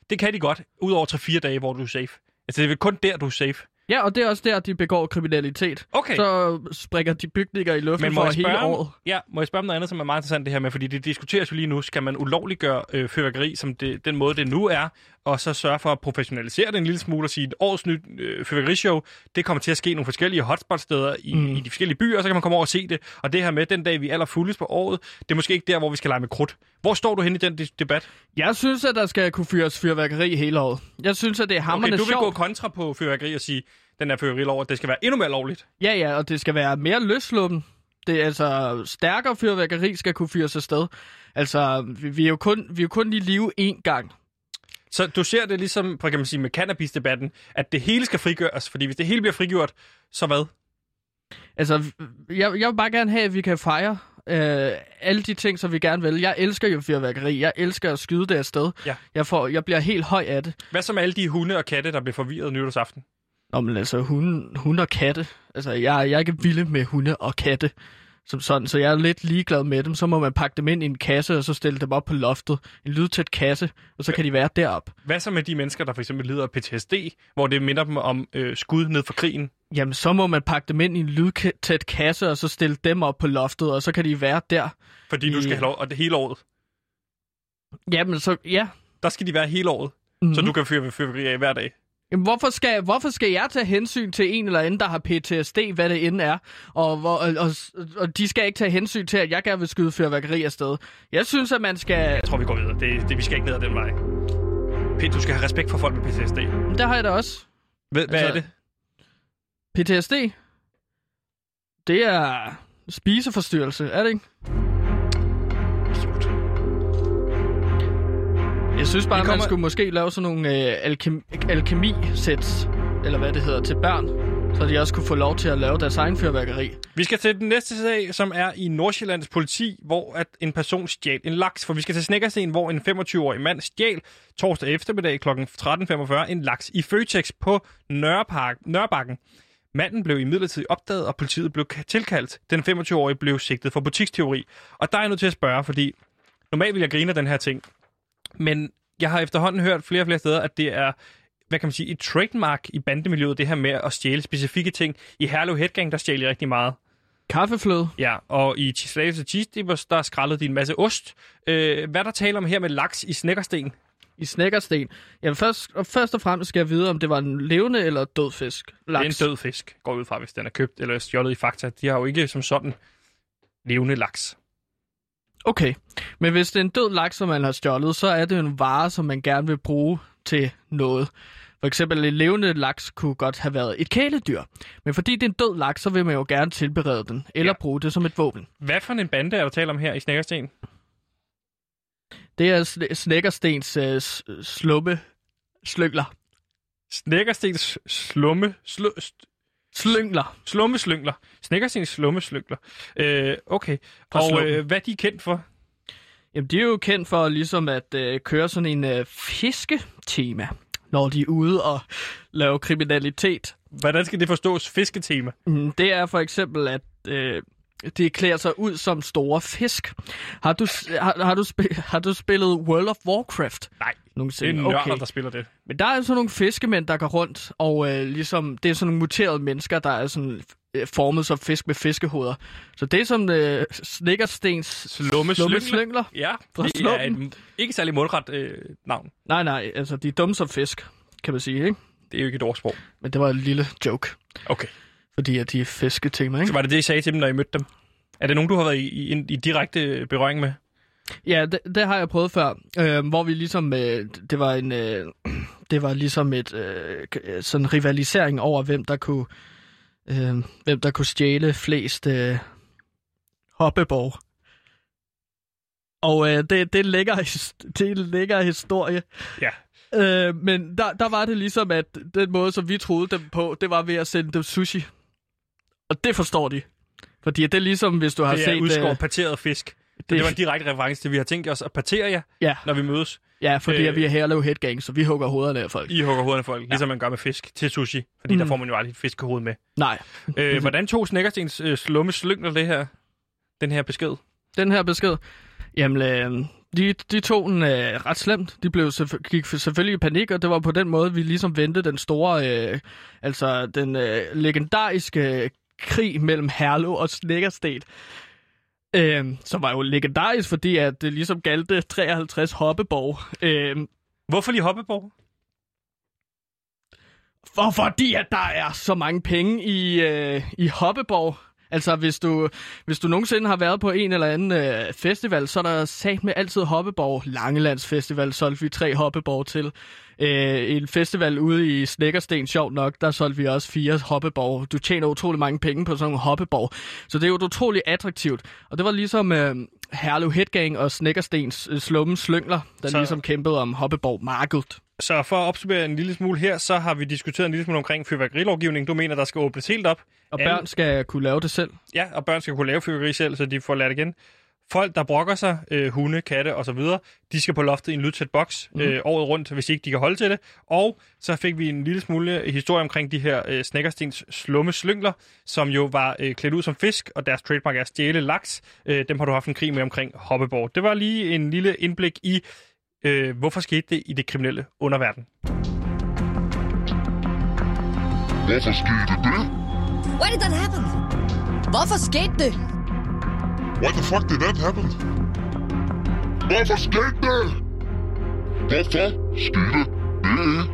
Det kan de godt, udover 3-4 dage, hvor du er safe. Altså, det er vel kun der, du er safe. Ja, og det er også der, de begår kriminalitet. Okay. Så springer de bygninger i luften for hele om- året. ja, må jeg spørge om noget andet, som er meget interessant det her med, fordi det diskuteres jo lige nu, skal man ulovliggøre øh, fyrværkeri, som det, den måde det nu er, og så sørge for at professionalisere det en lille smule og sige, at årets nyt øh, fyrværkerishow, det kommer til at ske nogle forskellige hotspot-steder i, mm. i de forskellige byer, og så kan man komme over og se det. Og det her med, den dag vi er allerfuldest på året, det er måske ikke der, hvor vi skal lege med krudt. Hvor står du hen i den debat? Jeg synes, at der skal kunne fyres fyrværkeri hele året. Jeg synes, at det er Okay, hammerende du vil gå sjovt. kontra på fyrværkeri og sige, den er fyrværkerilov, at det skal være endnu mere lovligt. Ja, ja, og det skal være mere løsluppen. Det er altså stærkere fyrværkeri skal kunne fyres afsted. Altså, vi, vi, er jo kun, vi er jo kun lige live én gang. Så du ser det ligesom, kan man sige, med cannabis-debatten, at det hele skal frigøres, fordi hvis det hele bliver frigjort, så hvad? Altså, jeg, jeg vil bare gerne have, at vi kan fejre øh, alle de ting, som vi gerne vil. Jeg elsker jo fyrværkeri. Jeg elsker at skyde det afsted. Ja. Jeg, får, jeg bliver helt høj af det. Hvad så med alle de hunde og katte, der bliver forvirret nytårsaften? Nå, men altså, hunde, hunde og katte. Altså, jeg, jeg er ikke vild med hunde og katte. Som sådan, så jeg er lidt ligeglad med dem. Så må man pakke dem ind i en kasse, og så stille dem op på loftet. En lydtæt kasse, og så kan de være derop. Hvad så med de mennesker, der for eksempel lider af PTSD, hvor det minder dem om øh, skud ned for krigen? Jamen, så må man pakke dem ind i en lydtæt kasse, og så stille dem op på loftet, og så kan de være der. Fordi du skal have lov, og det hele året. Jamen, så ja. Der skal de være hele året, Mm-hmm. så du kan fyre fyrværkeri af hver dag. Jamen, hvorfor skal, hvorfor skal jeg tage hensyn til en eller anden, der har PTSD, hvad det end er? Og, hvor, og, og, og de skal ikke tage hensyn til, at jeg gerne vil skyde fyrværkeri afsted. Jeg synes, at man skal... Jeg tror, vi går videre. Det, det, vi skal ikke ned ad den vej. Pind, du skal have respekt for folk med PTSD. Der har jeg da også. Hvad, hvad Altså- er det? PTSD, det er spiseforstyrrelse, er det ikke? Idiot. Jeg synes bare, kommer... man skulle måske lave sådan nogle øh, alkem- alkemi-sæt, eller hvad det hedder, til børn, så de også kunne få lov til at lave deres egen fyrværkeri. Vi skal til den næste sag, som er i Nordsjællands politi, hvor at en person stjal en laks. For vi skal til Snækkersten, hvor en 25-årig mand stjal torsdag eftermiddag kl. 13.45 en laks i Føtex på Nørrepark, Nørrebakken. Manden blev imidlertid opdaget, og politiet blev ka- tilkaldt. Den 25-årige blev sigtet for butiksteori. Og der er jeg nødt til at spørge, fordi normalt vil jeg grine af den her ting. Men jeg har efterhånden hørt flere og flere steder, at det er hvad kan man sige, et trademark i bandemiljøet, det her med at stjæle specifikke ting. I Herlev Headgang, der stjal I rigtig meget. Kaffefløde. Ja, og i Slagelse Cheese Dippers, der skrællede de en masse ost. Øh, hvad er der taler om her med laks i Snækkersten? I snækkersten. Jamen først, og først og fremmest skal jeg vide, om det var en levende eller død fisk. Laks. Det er en død fisk, går ud fra, hvis den er købt eller stjålet i Fakta. De har jo ikke som sådan levende laks. Okay, men hvis det er en død laks, som man har stjålet, så er det en vare, som man gerne vil bruge til noget. For eksempel en levende laks kunne godt have været et kæledyr. Men fordi det er en død laks, så vil man jo gerne tilberede den, eller Ja. bruge det som et våben. Hvad for en bande er der tale om her i Snækkersten? Det er sn- Snækkerstens øh, slumme slyngler. Snækkerstens slumme... Slu, st- Slyngler. slummeslyngler. Snækkerstens slummeslyngler. Øh, okay. Fra Og slummen. øh, hvad er de kendt for? Jamen, de er jo kendt for ligesom at øh, køre sådan en øh, fisketema, når de er ude og lave kriminalitet. Hvordan skal det forstås? Fisketema. Mm, Det er for eksempel, at øh, de klæder sig ud som store fisk. Har du, har, har, du, sp- har du spillet World of Warcraft? Nej, det er Nogensinde? nørder, der spiller det. Men der er sådan nogle fiskemænd, der går rundt, og øh, ligesom, det er sådan nogle muterede mennesker, der er sådan øh, formet som fisk med fiskehoveder. Så det er som øh, Snickerstens Slummeslyngler. slyngler. Ja, det er et ikke særlig mundret øh, navn. Nej, nej, altså de er dumme som fisk, kan man sige, ikke? Det er jo ikke et ordsprog. Men det var en lille joke, Okay. Fordi at de er fisketema, Så ikke? var det det, I sagde til dem, når I mødte dem? Er det nogen, du har været i, i, i direkte berøring med? Ja, det, det har jeg prøvet før, øh, hvor vi ligesom, øh, det var en, øh, det var ligesom et øh, k- sådan rivalisering over, hvem der kunne, øh, hvem der kunne stjæle flest øh, hoppeborg. Og øh, det, det, er his- det er lækker historie. Ja. Øh, men der, der var det ligesom, at den måde, som vi troede dem på, det var ved at sende dem sushi. Og det forstår de. Fordi det er ligesom, hvis du har Det er set... udskåret øh, parteret fisk. Det, det- det var en direkte reference til, vi har tænkt os at partere jer, Ja, når vi mødes. ja fordi Øh, vi er Herlev Headgang, så vi hugger hovederne af folk. I hugger hovederne af folk, ja. ligesom man gør med fisk til sushi. Fordi mm. der får man jo aldrig et fiskehoved med. Nej, Øh, hvordan tog Snækkerstens øh, slumme slyngler det her, den her besked? den her besked, jamen, øh, de, de tog den øh, ret slemt. De blev selvfø- gik selvfølgelig i panik, og det var på den måde, vi ligesom vendte den store, øh, altså den øh, legendariske krig mellem Herlev og Snækkersten. Øh, som var jo legendarisk, fordi at det ligesom galte 53 hoppeborg. Øh, Hvorfor lige Hoppeborg? For fordi at der er så mange penge i, øh, i Hoppeborg. Altså, hvis du, hvis du nogensinde har været på en eller anden øh, festival, så er der sat med altid Hoppeborg. Langelands Festival solgte vi tre Hoppeborg til. Øh, en festival ude i Snækkersten, sjovt nok, der solgte vi også fire Hoppeborg. Du tjener utrolig mange penge på sådan en Hoppeborg. Så det er jo utroligt attraktivt. Og det var ligesom øh, Herlev Headgang og Snækkerstens øh, slummen slyngler, der Så- ligesom kæmpede om Hoppeborg markedet. Så for at opsummere en lille smule her, så har vi diskuteret en lille smule omkring fyrværkerilovgivning. Du mener, der skal åbnes helt op. Og børn skal kunne lave det selv. Ja, og børn skal kunne lave fyrværkeri selv, så de får lært igen. Folk, der brokker sig, øh, hunde, katte osv., de skal på loftet i en lydtæt boks Mhm. mm. øh, året rundt, hvis ikke de kan holde til det. Og så fik vi en lille smule historie omkring de her øh, Snækkerstens slumme slyngler, som jo var øh, klædt ud som fisk, og deres trademark er stjæle laks. Øh, dem har du haft en krig med omkring Hoppeborg. Det var lige en lille indblik i, øh, hvorfor skete det i det kriminelle underverden. Hvorfor skete det? Why did that happen? Hvorfor skete det? Why the fuck did that happen? Hvorfor skete det? Hvorfor skete det?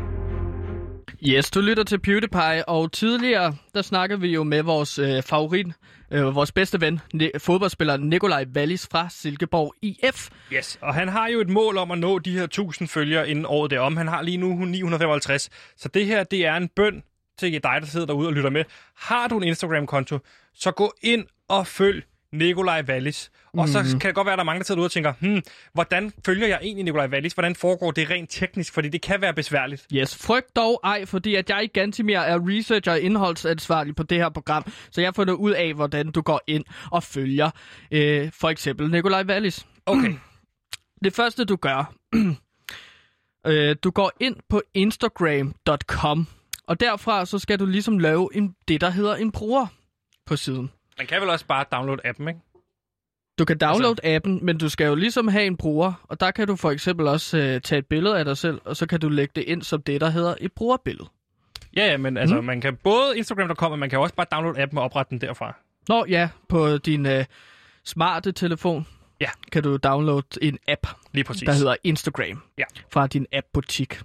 Yes, du lytter til PewDiePie, og tidligere, der snakkede vi jo med vores øh, favorit, øh, vores bedste ven, ne- fodboldspiller Nikolaj Wallis fra Silkeborg IF. Yes, og han har jo et mål om at nå de her 1000 følgere inden året derom. Han har lige nu 955. Så det her, det er en bøn til dig, der sidder derude og lytter med. Har du en Instagram-konto, så gå ind og følg Nikolaj Wallis. Og så Mhm. kan det godt være, at der er mange, der sidder ude og tænker, hmm, hvordan følger jeg egentlig Nikolaj Wallis? Hvordan foregår det rent teknisk? Fordi det kan være besværligt. Yes, frygt dog ej, fordi at jeg i Gantimir er researcher og indholdsansvarlig på det her program, så jeg har fundet ud af, hvordan du går ind og følger øh, for eksempel Nikolaj Wallis. Okay. Det første du gør, øh, du går ind på instagram.com, og derfra så skal du ligesom lave en, det, der hedder en bruger på siden. Man kan vel også bare downloade appen, ikke? Du kan downloade altså... appen, men du skal jo ligesom have en bruger, og der kan du for eksempel også øh, tage et billede af dig selv, og så kan du lægge det ind som det, der hedder et brugerbillede. Ja, ja, men altså, Mm. man kan både Instagram.com, og man kan også bare downloade appen og oprette den derfra. Nå ja, på din øh, smarte telefon Ja. kan du downloade en app, Lige præcis. der hedder Instagram, Ja. fra din app-butik.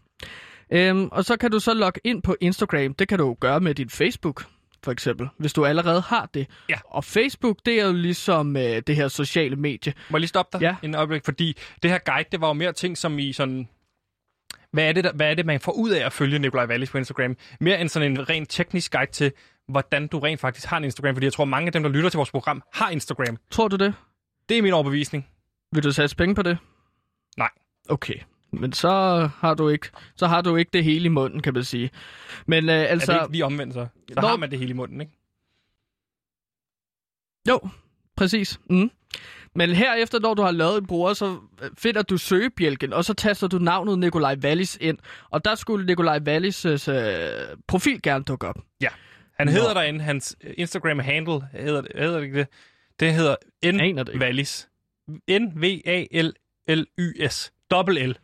Øhm, og så kan du så logge ind på Instagram. Det kan du gøre med din Facebook, for eksempel, hvis du allerede har det. Ja. Og Facebook, det er jo ligesom øh, det her sociale medie. Må jeg lige stoppe dig Ja. en øjeblik? Fordi det her guide, det var jo mere ting som i sådan... Hvad er, det, der, hvad er det, man får ud af at følge Nikolaj Wallis på Instagram? Mere end sådan en rent teknisk guide til, hvordan du rent faktisk har en Instagram. Fordi jeg tror, mange af dem, der lytter til vores program, har Instagram. Tror du det? Det er min overbevisning. Vil du satse penge på det? Nej. Okay. Men så har du ikke, så har du ikke det hele i munden, kan man sige. Men øh, Altså, altså... er det ikke lige omvendt så? Så Nå. har man det hele i munden, ikke? Jo, præcis. Mm. Men herefter, når du har lavet en bruger, så finder du søgebjælken, og så taster du navnet Nikolaj Wallis ind. Og der skulle Nikolaj Wallis' øh, profil gerne dukke op. Ja. Han Nå. hedder derinde, hans Instagram-handle, hedder, det- hedder det ikke det? Det hedder N. Wallis. N-V-A-L-L-Y-S. Dobbelt L.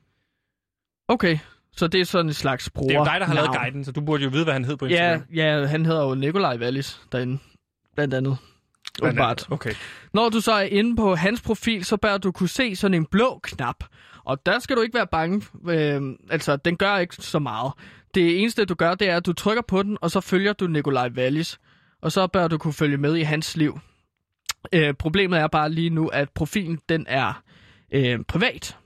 Okay, så det er sådan en slags bruger. Det er jo dig, der har lavet guiden, så du burde jo vide, hvad han hed på Ja, Instagram. ja, han hedder jo Nikolaj Wallis derinde, blandt andet. Åbenbart. Okay. Når du så er inde på hans profil, så bør du kunne se sådan en blå knap. Og der skal du ikke være bange. Øh, altså, den gør ikke så meget. Det eneste, du gør, det er, at du trykker på den, og så følger du Nikolaj Wallis. Og så bør du kunne følge med i hans liv. Øh, problemet er bare lige nu, at profilen, den er øh, privat.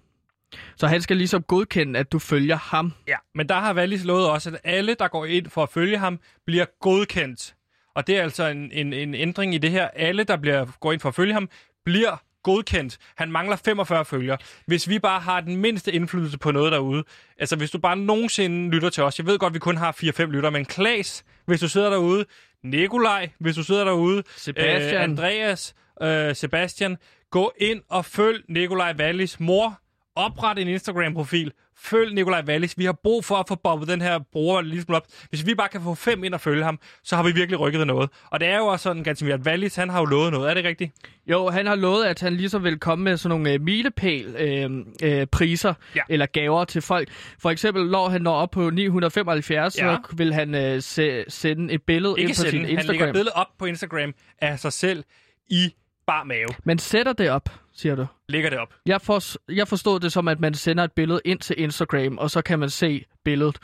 Så han skal ligesom godkende, at du følger ham. Ja, men der har Wallis lovet også, at alle, der går ind for at følge ham, bliver godkendt. Og det er altså en, en, en ændring i det her. Alle, der bliver, går ind for at følge ham, bliver godkendt. Han mangler 45 følgere. Hvis vi bare har den mindste indflydelse på noget derude, altså hvis du bare nogensinde lytter til os, jeg ved godt, vi kun har 4-5 lytter, men Klaas, hvis du sidder derude, Nikolaj, hvis du sidder derude, Sebastian. Øh, Andreas, øh, Sebastian, gå ind og følg Nikolaj Wallis mor. Opret en Instagram-profil. Følg Nikolaj Wallis. Vi har brug for at få bobbet den her bruger lige smule op. Hvis vi bare kan få fem ind og følge ham, så har vi virkelig rykket noget. Og det er jo også sådan, Gansimir, at Wallis, han har jo lovet noget. Er det rigtigt? Jo, han har lovet, at han ligesom vil komme med sådan nogle øh, milepæl øh, øh, priser Ja. eller gaver til folk. For eksempel, når han når op på 975, Ja. så vil han øh, se, sende et billede Ikke ind på sin sende. Han lægger Instagram. et billede op på Instagram af sig selv i bar mave. Man sætter det op, siger du. Lægger det op. Jeg, for, jeg forstod det som, at man sender et billede ind til Instagram, og så kan man se billedet.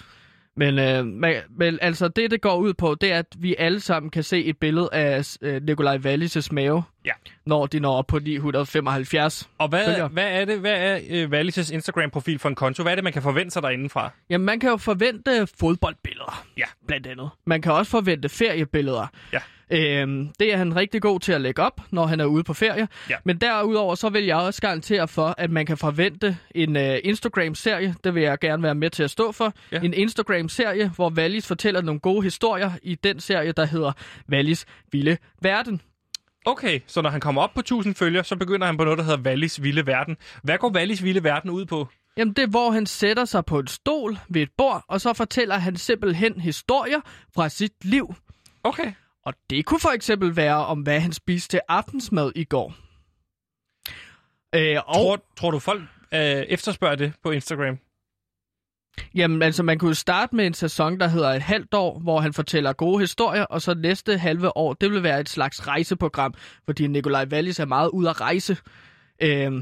Men, øh, man, men altså, det, det går ud på, det er, at vi alle sammen kan se et billede af øh, Nikolaj Wallis' mave, Ja. når de når op på 975. Og hvad, Følger. hvad er det? Hvad er øh, Wallis' Instagram-profil for en konto? Hvad er det, man kan forvente sig derindefra? Jamen, man kan jo forvente fodboldbilleder, Ja. blandt andet. Man kan også forvente feriebilleder. Ja. Øhm, det er han rigtig god til at lægge op, når han er ude på ferie. Ja. Men derudover så vil jeg også garantere for, at man kan forvente en uh, Instagram-serie. Det vil jeg gerne være med til at stå for. Ja. En Instagram-serie, hvor Wallis fortæller nogle gode historier i den serie, der hedder Wallis Vilde Verden. Okay, så når han kommer op på 1000 følgere, så begynder han på noget, der hedder Wallis Vilde Verden. Hvad går Wallis Vilde Verden ud på? Jamen, det er, hvor han sætter sig på en stol ved et bord, og så fortæller han simpelthen historier fra sit liv. Okay. Og det kunne for eksempel være om, hvad han spiste til aftensmad i går. Øh, og, Tror, tror du, folk øh, efterspørger det på Instagram? jamen, altså, man kunne starte med en sæson, der hedder et halvt år, hvor han fortæller gode historier, og så næste halve år, det vil være et slags rejseprogram, fordi Nikolaj Wallis er meget ude at rejse. Øh,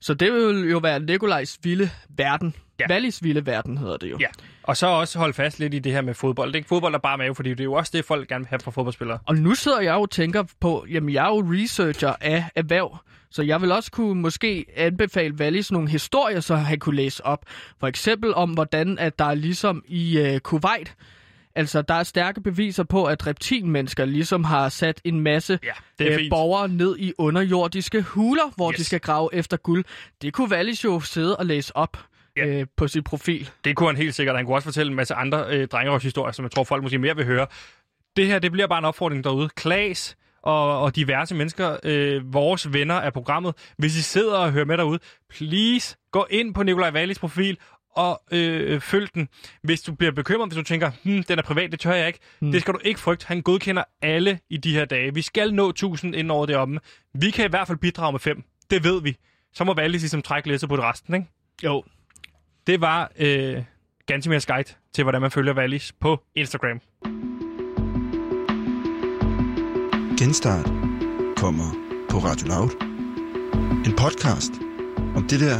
så det vil jo være Nikolajs vilde verden. Ja. Wallis vilde verden hedder det jo. Ja. Og så også holde fast lidt i det her med fodbold. Det er ikke fodbold, der bare er mave, fordi det er jo også det, folk gerne vil have fra fodboldspillere. Og nu sidder jeg jo og tænker på, jamen jeg er jo researcher af erhverv, så jeg vil også kunne måske anbefale Wallis nogle historier, så han kunne læse op. For eksempel om, hvordan at der er ligesom i uh, Kuwait, Altså, der er stærke beviser på, at reptilmennesker ligesom har sat en masse Ja, er øh, borgere ned i underjordiske huler, hvor yes. de skal grave efter guld. Det kunne Wallis jo sidde og læse op Ja. øh, på sin profil. Det kunne han helt sikkert. Han kunne også fortælle en masse andre øh, drengerøvshistorier, som jeg tror, folk måske mere vil høre. Det her, det bliver bare en opfordring derude. Klaas og, og diverse mennesker, øh, vores venner af programmet, hvis I sidder og hører med derude, please gå ind på Nikolaj Wallis profil og øh, følg den. Hvis du bliver bekymret, hvis du tænker, hm, den er privat, det tør jeg ikke. Hmm. Det skal du ikke frygte. Han godkender alle i de her dage. Vi skal nå 1000 inden over det omme. Vi kan i hvert fald bidrage med fem. Det ved vi. Så må Wallis ligesom trække lidt på det resten, ikke? Jo. Det var øh, Gantimers guide til, hvordan man følger Wallis på Instagram. Genstart kommer på Radio Loud. En podcast om det der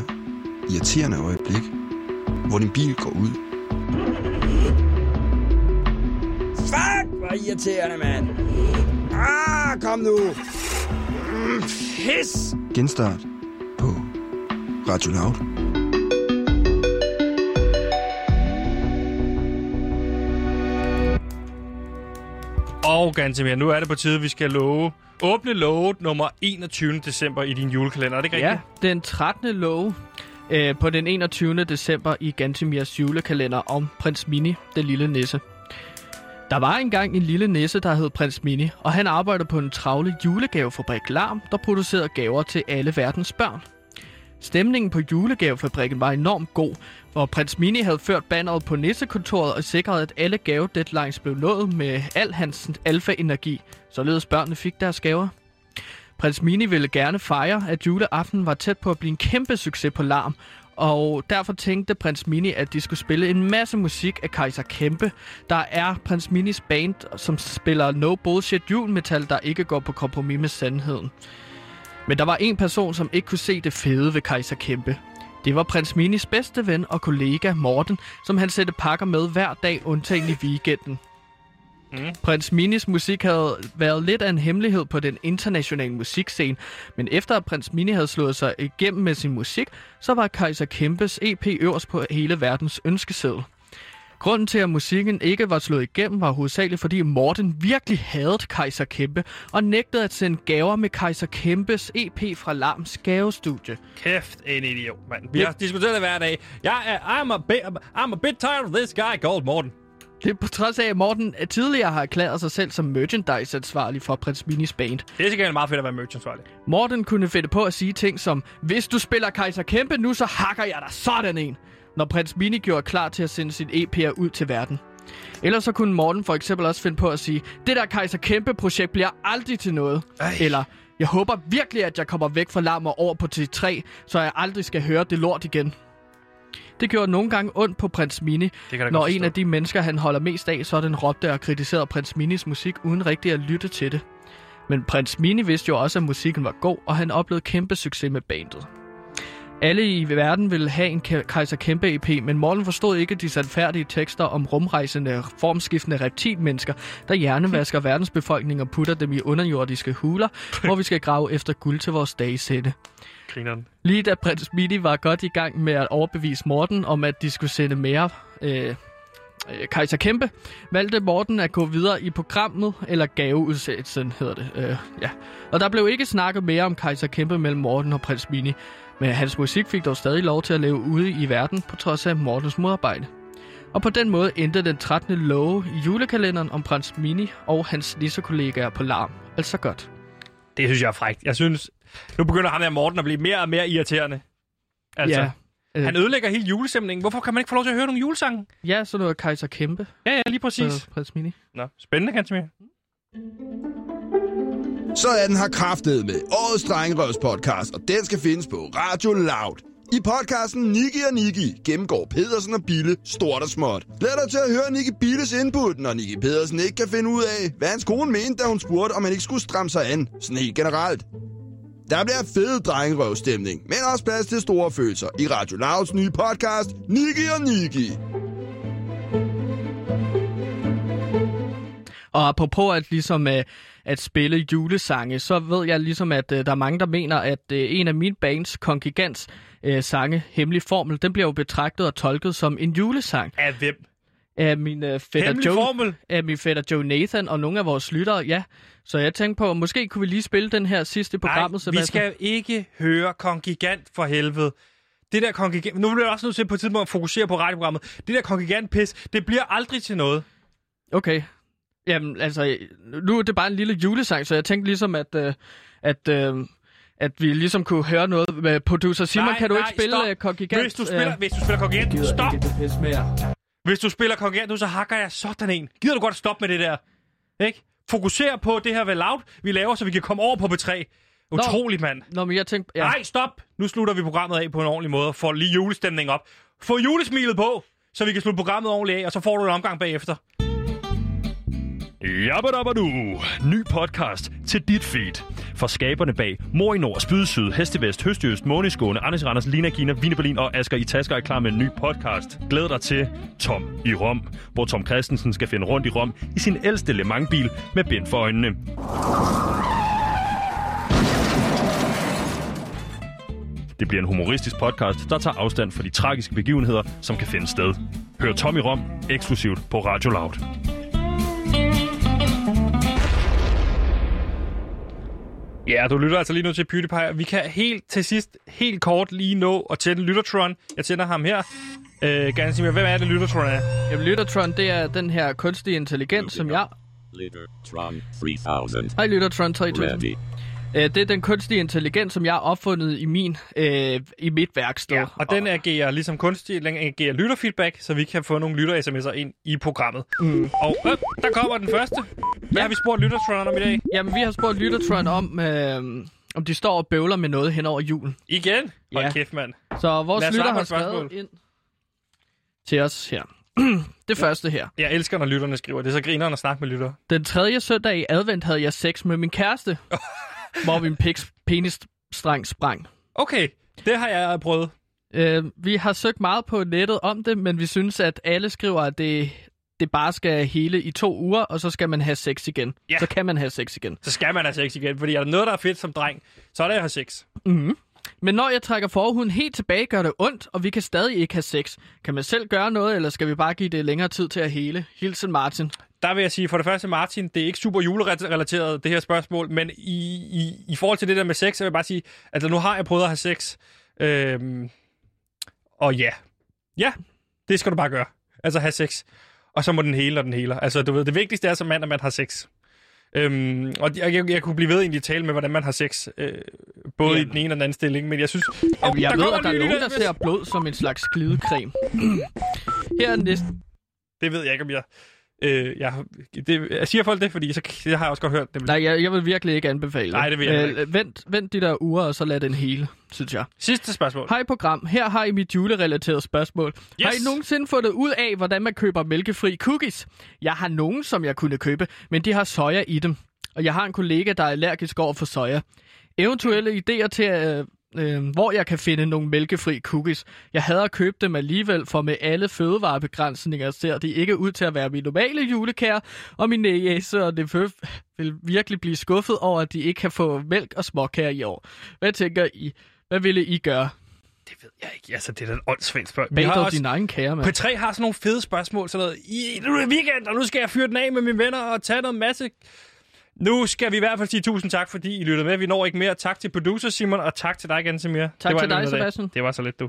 irriterende øjeblik, hvor din bil går ud. Fuck, hvor irriterende, mand. Ah, kom nu. Mm, pis. Genstart på Radio Loud. Og Gantimer, nu er det på tide, vi skal love, åbne love nummer 21. december i din julekalender. Er det ikke Ja, rigtigt? den 13. love øh, på den 21. december i Gantemirs julekalender om prins Mini, den lille nisse. Der var engang en lille nisse, der hed prins Mini, og han arbejdede på en travle julegavefabrik Larm, der producerede gaver til alle verdens børn. Stemningen på julegavefabrikken var enormt god, hvor prins Mini havde ført banneret på nissekontoret og sikret, at alle gavedeadlines blev nået med al hans alfa-energi, således børnene fik deres gaver. Prins Mini ville gerne fejre, at juleaften var tæt på at blive en kæmpe succes på larm, og derfor tænkte prins Mini, at de skulle spille en masse musik af Kaiser Kæmpe. Der er prins Minis band, som spiller no bullshit julemetal, der ikke går på kompromis med sandheden. Men der var en person, som ikke kunne se det fede ved Kaiser Kæmpe. Det var prins Minis bedste ven og kollega Morten, som han sætte pakker med hver dag, undtagen i weekenden. Mm. Prins Minis musik havde været lidt af en hemmelighed på den internationale musikscene, men efter at prins Mini havde slået sig igennem med sin musik, så var Kaiser Kæmpes EP øverst på hele verdens ønskeseddel. Grunden til, at musikken ikke var slået igennem, var hovedsageligt, fordi Morten virkelig hadede Kaiser Kæmpe og nægtede at sende gaver med Kaiser Kæmpes EP fra Larms gavestudie. Kæft, en idiot, mand. Vi har diskuteret det hver dag. Jeg er, I'm, a bit, I'm a bit tired of this guy called Morten. Det er på trods af, at Morten tidligere har erklæret sig selv som merchandise-ansvarlig for Prins Minis band. Det er sikkert meget fedt at være merchantsvarlig. Morten kunne finde på at sige ting som, hvis du spiller Kaiser Kæmpe nu, så hakker jeg dig sådan en, når prins Mini gjorde klar til at sende sit EP'er ud til verden. Ellers så kunne Morten for eksempel også finde på at sige, det der Kaiser Kæmpe-projekt bliver aldrig til noget. Ej. Eller, jeg håber virkelig, at jeg kommer væk fra larm og over på T3, så jeg aldrig skal høre det lort igen. Det gjorde nogle gange ondt på prins Mini, når en af de mennesker, han holder mest af, sådan råbte og kritiserede prins Minis musik, uden rigtig at lytte til det. Men prins Mini vidste jo også, at musikken var god, og han oplevede kæmpe succes med bandet. Alle i verden ville have en Ka- Kaiser Kæmpe EP, men Morten forstod ikke de sandfærdige tekster om rumrejsende, formskiftende reptilmennesker, der hjernevasker verdens befolkning og putter dem i underjordiske huler, hvor vi skal grave efter guld til vores dagesætte. Grineren. Lige da prins Mini var godt i gang med at overbevise Morten om, at de skulle sende mere øh, øh, Kaiser Kæmpe, valgte Morten at gå videre i programmet, eller gaveudsættelsen hedder det. Øh, ja. Og der blev ikke snakket mere om Kaiser Kæmpe mellem Morten og prins Mini, men hans musik fik dog stadig lov til at leve ude i verden, på trods af Mortens modarbejde. Og på den måde endte den 13. love i julekalenderen om prins Mini og hans nissekollegaer på larm. Altså godt. Det synes jeg er frækt. Jeg synes, nu begynder ham der Morten at blive mere og mere irriterende. Altså, Ja, øh. Han ødelægger hele julestemningen. Hvorfor kan man ikke få lov til at høre nogle julesange? Ja, så noget Kaiser Kæmpe. Ja, ja, lige præcis. Så prins Mini. Nå, spændende, Gantemir. Så er den her kraftet med årets Drengerøvs podcast, og den skal findes på Radio Loud. I podcasten Niki og Niki gennemgår Pedersen og Bille stort og småt. Lad dig til at høre Niki Billes input, når Niki Pedersen ikke kan finde ud af, hvad hans kone mente, da hun spurgte, om han ikke skulle stramme sig an, sådan helt generelt. Der bliver fed drengerøvstemning, men også plads til store følelser i Radio Louds nye podcast, Niki og Niki. Og apropos at, ligesom, øh, at spille julesange, så ved jeg ligesom, at øh, der er mange, der mener, at øh, en af mine bands, Kongigants øh, sange, Hemmelig Formel, den bliver jo betragtet og tolket som en julesang. Af hvem? af min øh, fætter Joe, formel. af min fætter Joe Nathan og nogle af vores lyttere, ja. Så jeg tænkte på, måske kunne vi lige spille den her sidste i programmet, vi Sebastian. skal ikke høre Kongigant for helvede. Det der kongigant... Nu bliver jeg også nødt til på et tidspunkt at fokusere på radioprogrammet. Det der kongigant-pis, det bliver aldrig til noget. Okay. Jamen, altså, nu er det bare en lille julesang, så jeg tænkte ligesom, at, øh, at, øh, at vi ligesom kunne høre noget med producer Simon. Nej, kan du nej, ikke spille stop. øh, Kongigant? Hvis du spiller, Øh, hvis du spiller kongigant, stop! ikke. Hvis du spiller kongigant nu, så hakker jeg sådan en. Gider du godt stoppe med det der? Ikke? Fokuser på det her ved loud, vi laver, så vi kan komme over på B3. Utroligt, mand. Nå, men jeg tænkte... Ja. Nej, stop! Nu slutter vi programmet af på en ordentlig måde og får lige julestemning op. Få julesmilet på, så vi kan slutte programmet ordentligt af, og så får du en omgang bagefter. Jabbadabadu. Ny podcast til dit feed. For skaberne bag Mor i Nord, Spydesyd, Hestevest, Høstjøst, Måneskåne, Anders Randers, Lina Kina, Vine Berlin og Asger i Tasker er klar med en ny podcast. Glæd dig til Tom i Rom, hvor Tom Christensen skal finde rundt i Rom i sin ældste Le Mans-bil med bind for øjnene. Det bliver en humoristisk podcast, der tager afstand fra de tragiske begivenheder, som kan finde sted. Hør Tom i Rom eksklusivt på Radio Loud. Ja, du lytter altså lige nu til PewDiePie. Vi kan helt til sidst, helt kort lige nå at tænde Lyttertron. Jeg tænder ham her. Øh, Gansimir, hvem er det, Lyttertron er? Jamen, Lyttertron, det er den her kunstige intelligens, som jeg... Lyttertron 3000. Hej, Lyttertron 3000. Ready. Øh, det er den kunstige intelligens, som jeg har opfundet i min øh, i mit værksted. Ja, Og den agerer ligesom kunstig, den agerer lytterfeedback, så vi kan få nogle lytter-sms'er ind i programmet. Mm. Og øh, der kommer den første. Hvad har vi spurgt Lyttertron om i dag? Jamen, vi har spurgt Lyttertron om, øh, om de står og bøvler med noget hen over julen. Igen? Hold Ja. kæft, mand. Så vores lytter har skrevet ind til os her. det første her. Jeg elsker, når lytterne skriver. Det er så grineren at snakke med lytter. Den tredje søndag i advent havde jeg sex med min kæreste, hvor min piks penisstreng sprang. Okay, det har jeg prøvet. Øh, vi har søgt meget på nettet om det, men vi synes, at alle skriver, at det, det bare skal hele i to uger, og så skal man have sex igen. Ja. Så kan man have sex igen. Så skal man have sex igen, fordi er der noget, der er fedt som dreng, så er det at have sex. Mm-hmm. Men når jeg trækker forhuden helt tilbage, gør det ondt, og vi kan stadig ikke have sex. Kan man selv gøre noget, eller skal vi bare give det længere tid til at hele? Hilsen Martin. Der vil jeg sige, for det første, Martin, det er ikke super julerelateret, det her spørgsmål, men i, i, i forhold til det der med sex, så vil jeg bare sige, at nu har jeg prøvet at have sex. Øhm, og ja, ja, det skal du bare gøre. Altså have sex. Og så må den hele, når den heler. Altså, du ved, det vigtigste er som mand, at man har sex. Øhm, og jeg, jeg, jeg kunne blive ved egentlig tale med, hvordan man har sex, øh, både Jamen. i den ene og den anden stilling, men jeg synes... Jamen, jeg der ved, at der er nogen, der ser blod som en slags glidecreme. Her er næste. Det ved jeg ikke, om jeg... Øh, jeg, det, jeg siger folk det, fordi så, det har jeg også godt hørt. Det, Nej, jeg, jeg vil virkelig ikke anbefale. Nej, det vil jeg Øh, vent, vent de der uger, og så lad den hele, synes jeg. Sidste spørgsmål. Hej program, her har I mit julerelaterede spørgsmål. Yes. Har I nogensinde fundet ud af, hvordan man køber mælkefri cookies? Jeg har nogen, som jeg kunne købe, men de har soja i dem. Og jeg har en kollega, der er allergisk over for soja. Eventuelle idéer til, øh, øh, hvor jeg kan finde nogle mælkefri cookies. Jeg hader at købe dem alligevel, for med alle fødevarebegrænsninger ser de ikke ud til at være min normale julekær, og min næse og det vil virkelig blive skuffet over, at de ikke kan få mælk og småkager i år. Hvad tænker I? Hvad ville I gøre? jeg ikke. Altså, det er da et åndssvagt spørgsmål. Bag dog også- din egen kære, mand. P3 har sådan nogle fede spørgsmål, sådan noget, i, nu er det weekend, og nu skal jeg fyre den af med mine venner og tage noget masse. Nu skal vi i hvert fald sige tusind tak, fordi I lyttede med. Vi når ikke mere. Tak til producer Simon, og tak til dig, Gansimir. Tak det var til dig. Sebastian. Det var så lidt, du.